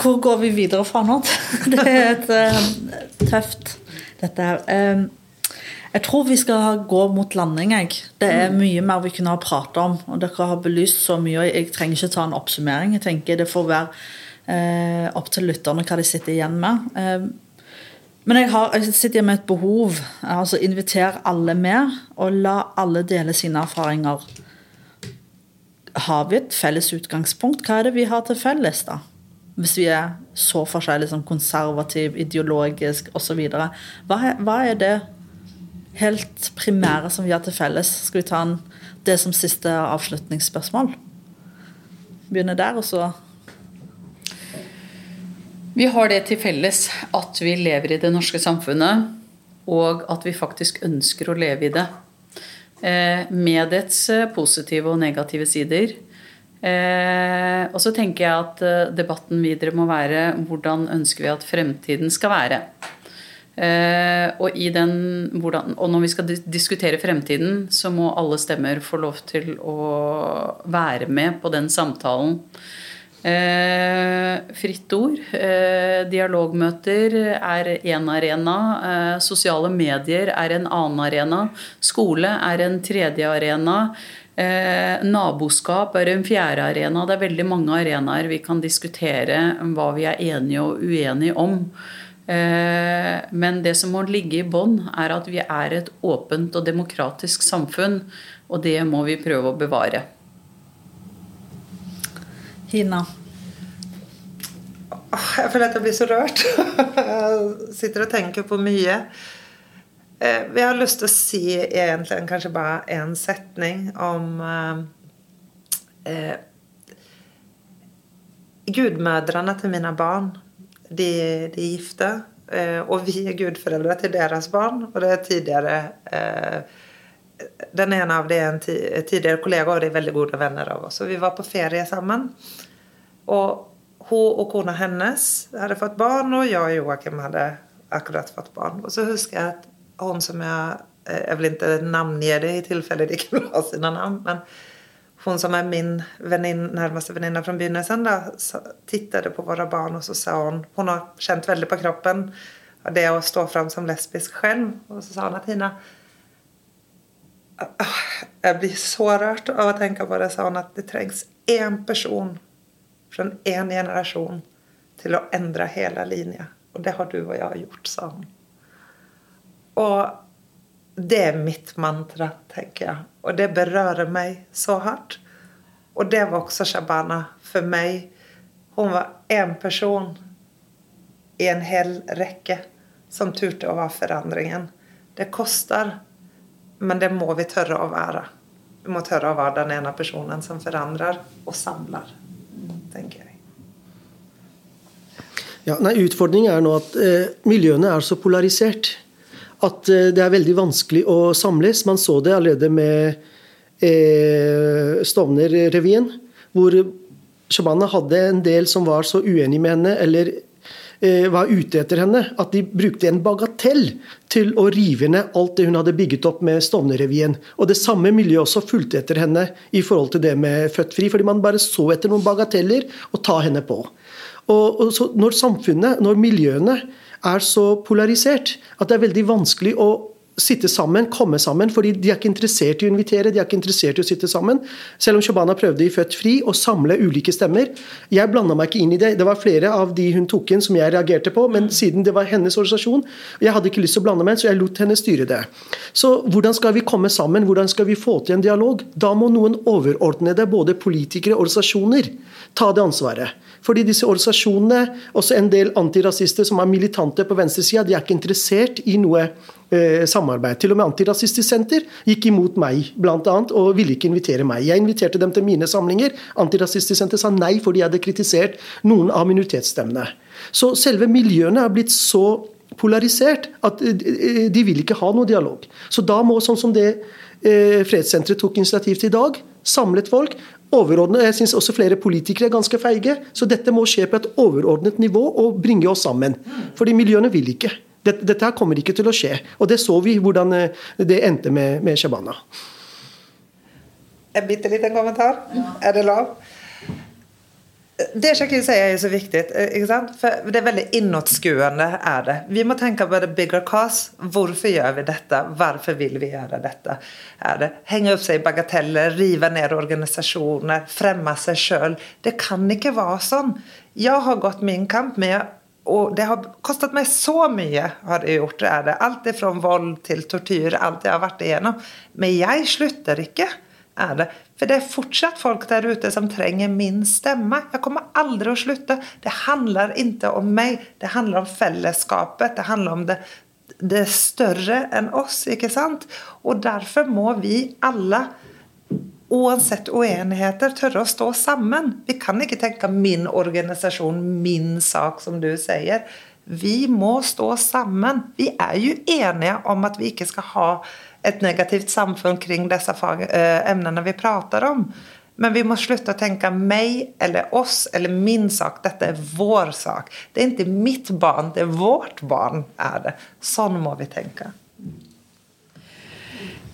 Hvor går vi videre fra nå? Det er et uh, tøft, dette her. Um, jeg tror vi skal gå mot landing. Jeg. Det er mm. mye mer vi kunne ha pratet om. og Dere har belyst så mye. og Jeg trenger ikke ta en oppsummering. Jeg tenker Det får være eh, opp til lytterne hva de sitter igjen med. Eh, men jeg, har, jeg sitter igjen med et behov. altså Inviter alle med, og la alle dele sine erfaringer. Har vi et felles utgangspunkt? Hva er det vi har til felles, da? Hvis vi er så forskjellige som konservativ, ideologisk osv. Hva, hva er det helt primære som vi har til felles. Skal vi ta en, det som siste avslutningsspørsmål? Begynne der, og så Vi har det til felles at vi lever i det norske samfunnet, og at vi faktisk ønsker å leve i det. Eh, med dets eh, positive og negative sider. Eh, og så tenker jeg at debatten videre må være hvordan ønsker vi at fremtiden skal være. Og, den, hvordan, og, når vi skal diskutere fremtiden, så må alle stemmer få lov til å være med på den samtalen. Eh, fritt ord. Eh, dialogmøter er én arena. Eh, sosiale medier er en annen arena. Skole er en tredje arena. Eh, naboskap er en fjerde arena. Det er veldig mange arenaer vi kan diskutere hva vi er enige og uenige om. Eh, men det som må ligge i bånn, er at vi er et åpent og demokratisk samfunn. Og det må vi prøve å bevare. Hina? Jeg føler at jeg blir så rørt. Jeg sitter og tenker på mye. Eh, vi har lyst til å si egentlig kanskje bare én setning om eh, gudmødrene til mine barn, de, de er gifte. Eh, og vi er gudforeldre til deres barn. Og det er tidligere eh, Den ene av dem er en tidligere kollega, og de er veldig gode venner av oss. Og vi var på ferie sammen. Og hun og kona hennes hadde fått barn, og jeg og Joakim hadde akkurat fått barn. Og så husker jeg at hun som jeg Jeg vil ikke navngi det i tilfelle de ikke vil ha sine navn. men hun som er min venin, nærmeste venninne fra begynnelsen tittade på våre barn og så sa hun Hun har kjent veldig på kroppen det å stå fram som lesbisk selv. Og så sa hun at Tina, jag blir så rørt av å tenke på det, hon, at det trengs én person fra en generasjon til å endre hele linja. Og det har du og jeg gjort, sa han. Og det er mitt mantra, tenker jeg. Og det berører meg så hardt. Og det var også Shabana for meg. Hun var én person i en hel rekke som turte å være forandringen. Det koster, men det må vi tørre å være. Vi må tørre å være den ene personen som forandrer og samler, tenker jeg. Ja, nei, Utfordringen er nå at eh, miljøene er så polarisert at eh, det er veldig vanskelig å samles. Man så det allerede med eh, Stovner-revyen, hvor Shabana hadde en del som var så uenig med henne, eller var ute etter henne, at de brukte en bagatell til å rive ned alt det hun hadde bygget opp med Stovner-revyen. Og det samme miljøet også fulgte etter henne i forhold til det med Født fri, fordi man bare så etter noen bagateller og ta henne på. Og, og når samfunnet, når miljøene er så polarisert at det er veldig vanskelig å sitte sammen, komme sammen, fordi de er ikke interessert i å invitere, de er ikke interessert i å sitte sammen. Selv om Shabana prøvde i Født fri å samle ulike stemmer. Jeg blanda meg ikke inn i det. Det var flere av de hun tok inn som jeg reagerte på, men siden det var hennes organisasjon, jeg hadde ikke lyst til å blande meg, så jeg lot henne styre det. Så hvordan skal vi komme sammen, hvordan skal vi få til en dialog? Da må noen overordnede, både politikere og organisasjoner, ta det ansvaret. Fordi disse organisasjonene, også en del antirasister som er militante på venstresida, de er ikke interessert i noe samarbeid. Til og med Antirasistisk Senter gikk imot meg blant annet, og ville ikke invitere meg. Jeg inviterte dem til mine samlinger. Antirasistisk Senter sa nei fordi jeg hadde kritisert noen av minoritetsstemmene. Så selve miljøene er blitt så polarisert at eh, de vil ikke ha noe dialog. Så da må sånn som det eh, Fredssenteret tok initiativ til i dag, samlet folk, overordnet, Jeg synes også flere politikere er ganske feige. Så dette må skje på et overordnet nivå og bringe oss sammen. Fordi miljøene vil ikke. Dette, dette kommer ikke til å skje. Og det så vi hvordan eh, det endte med, med Shabana. En bitte liten kommentar. Er det lov? Det Shakir sier er så viktig. For det er veldig innotskuende. er det. Vi må tenke på the bigger cause. Hvorfor gjør vi dette? Hvorfor vil vi gjøre dette? Er det Henge opp seg i bagateller, rive ned organisasjoner, fremme seg sjøl. Det kan ikke være sånn. Jeg har gått min kamp med og det har kostet meg så mye. har det gjort, er det. Alt fra vold til tortur. Alt jeg har vært igjennom. Men jeg slutter ikke. er det. For det er fortsatt folk der ute som trenger min stemme. Jeg kommer aldri å slutte. Det handler ikke om meg. Det handler om fellesskapet. Det handler om det, det større enn oss. ikke sant? Og derfor må vi alle, uansett uenigheter, tørre å stå sammen. Vi kan ikke tenke min organisasjon, min sak, som du sier. Vi må stå sammen. Vi er jo enige om at vi ikke skal ha et negativt samfunn kring disse fag, eh, emnene vi prater om. Men vi må slutte å tenke meg eller oss eller min sak. Dette er vår sak. Det er ikke mitt barn, det er vårt barn. er det. Sånn må vi tenke.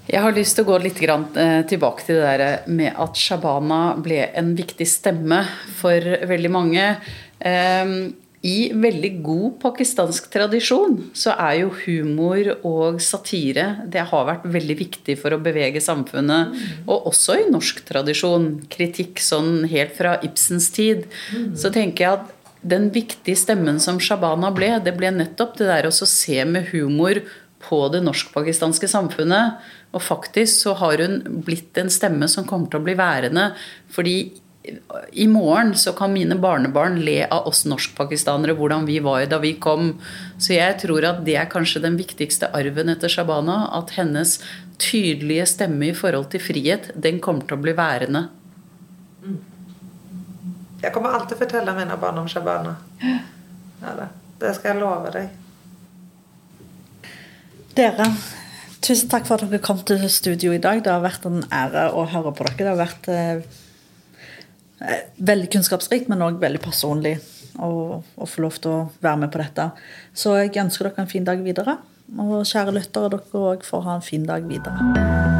Jeg har lyst til å gå litt eh, tilbake til det der med at Shabana ble en viktig stemme for veldig mange. Ehm, i veldig god pakistansk tradisjon så er jo humor og satire Det har vært veldig viktig for å bevege samfunnet. Og også i norsk tradisjon. Kritikk sånn helt fra Ibsens tid. Så tenker jeg at den viktige stemmen som Shabana ble, det ble nettopp det der å se med humor på det norsk-pakistanske samfunnet. Og faktisk så har hun blitt en stemme som kommer til å bli værende. Fordi i morgen så kan mine barnebarn le av oss norskpakistanere, hvordan vi var da vi kom. Så jeg tror at det er kanskje den viktigste arven etter Shabana. At hennes tydelige stemme i forhold til frihet, den kommer til å bli værende. Jeg kommer alltid fortelle mine barn om Shabana. Ja, det. skal jeg love deg. Dere, tusen takk for at dere kom til studio i dag. Det har vært en ære å høre på dere. Det har vært eh, veldig kunnskapsrikt, men òg veldig personlig å, å, få lov til å være med på dette. Så jeg ønsker dere en fin dag videre. Og kjære lyttere, dere òg får ha en fin dag videre.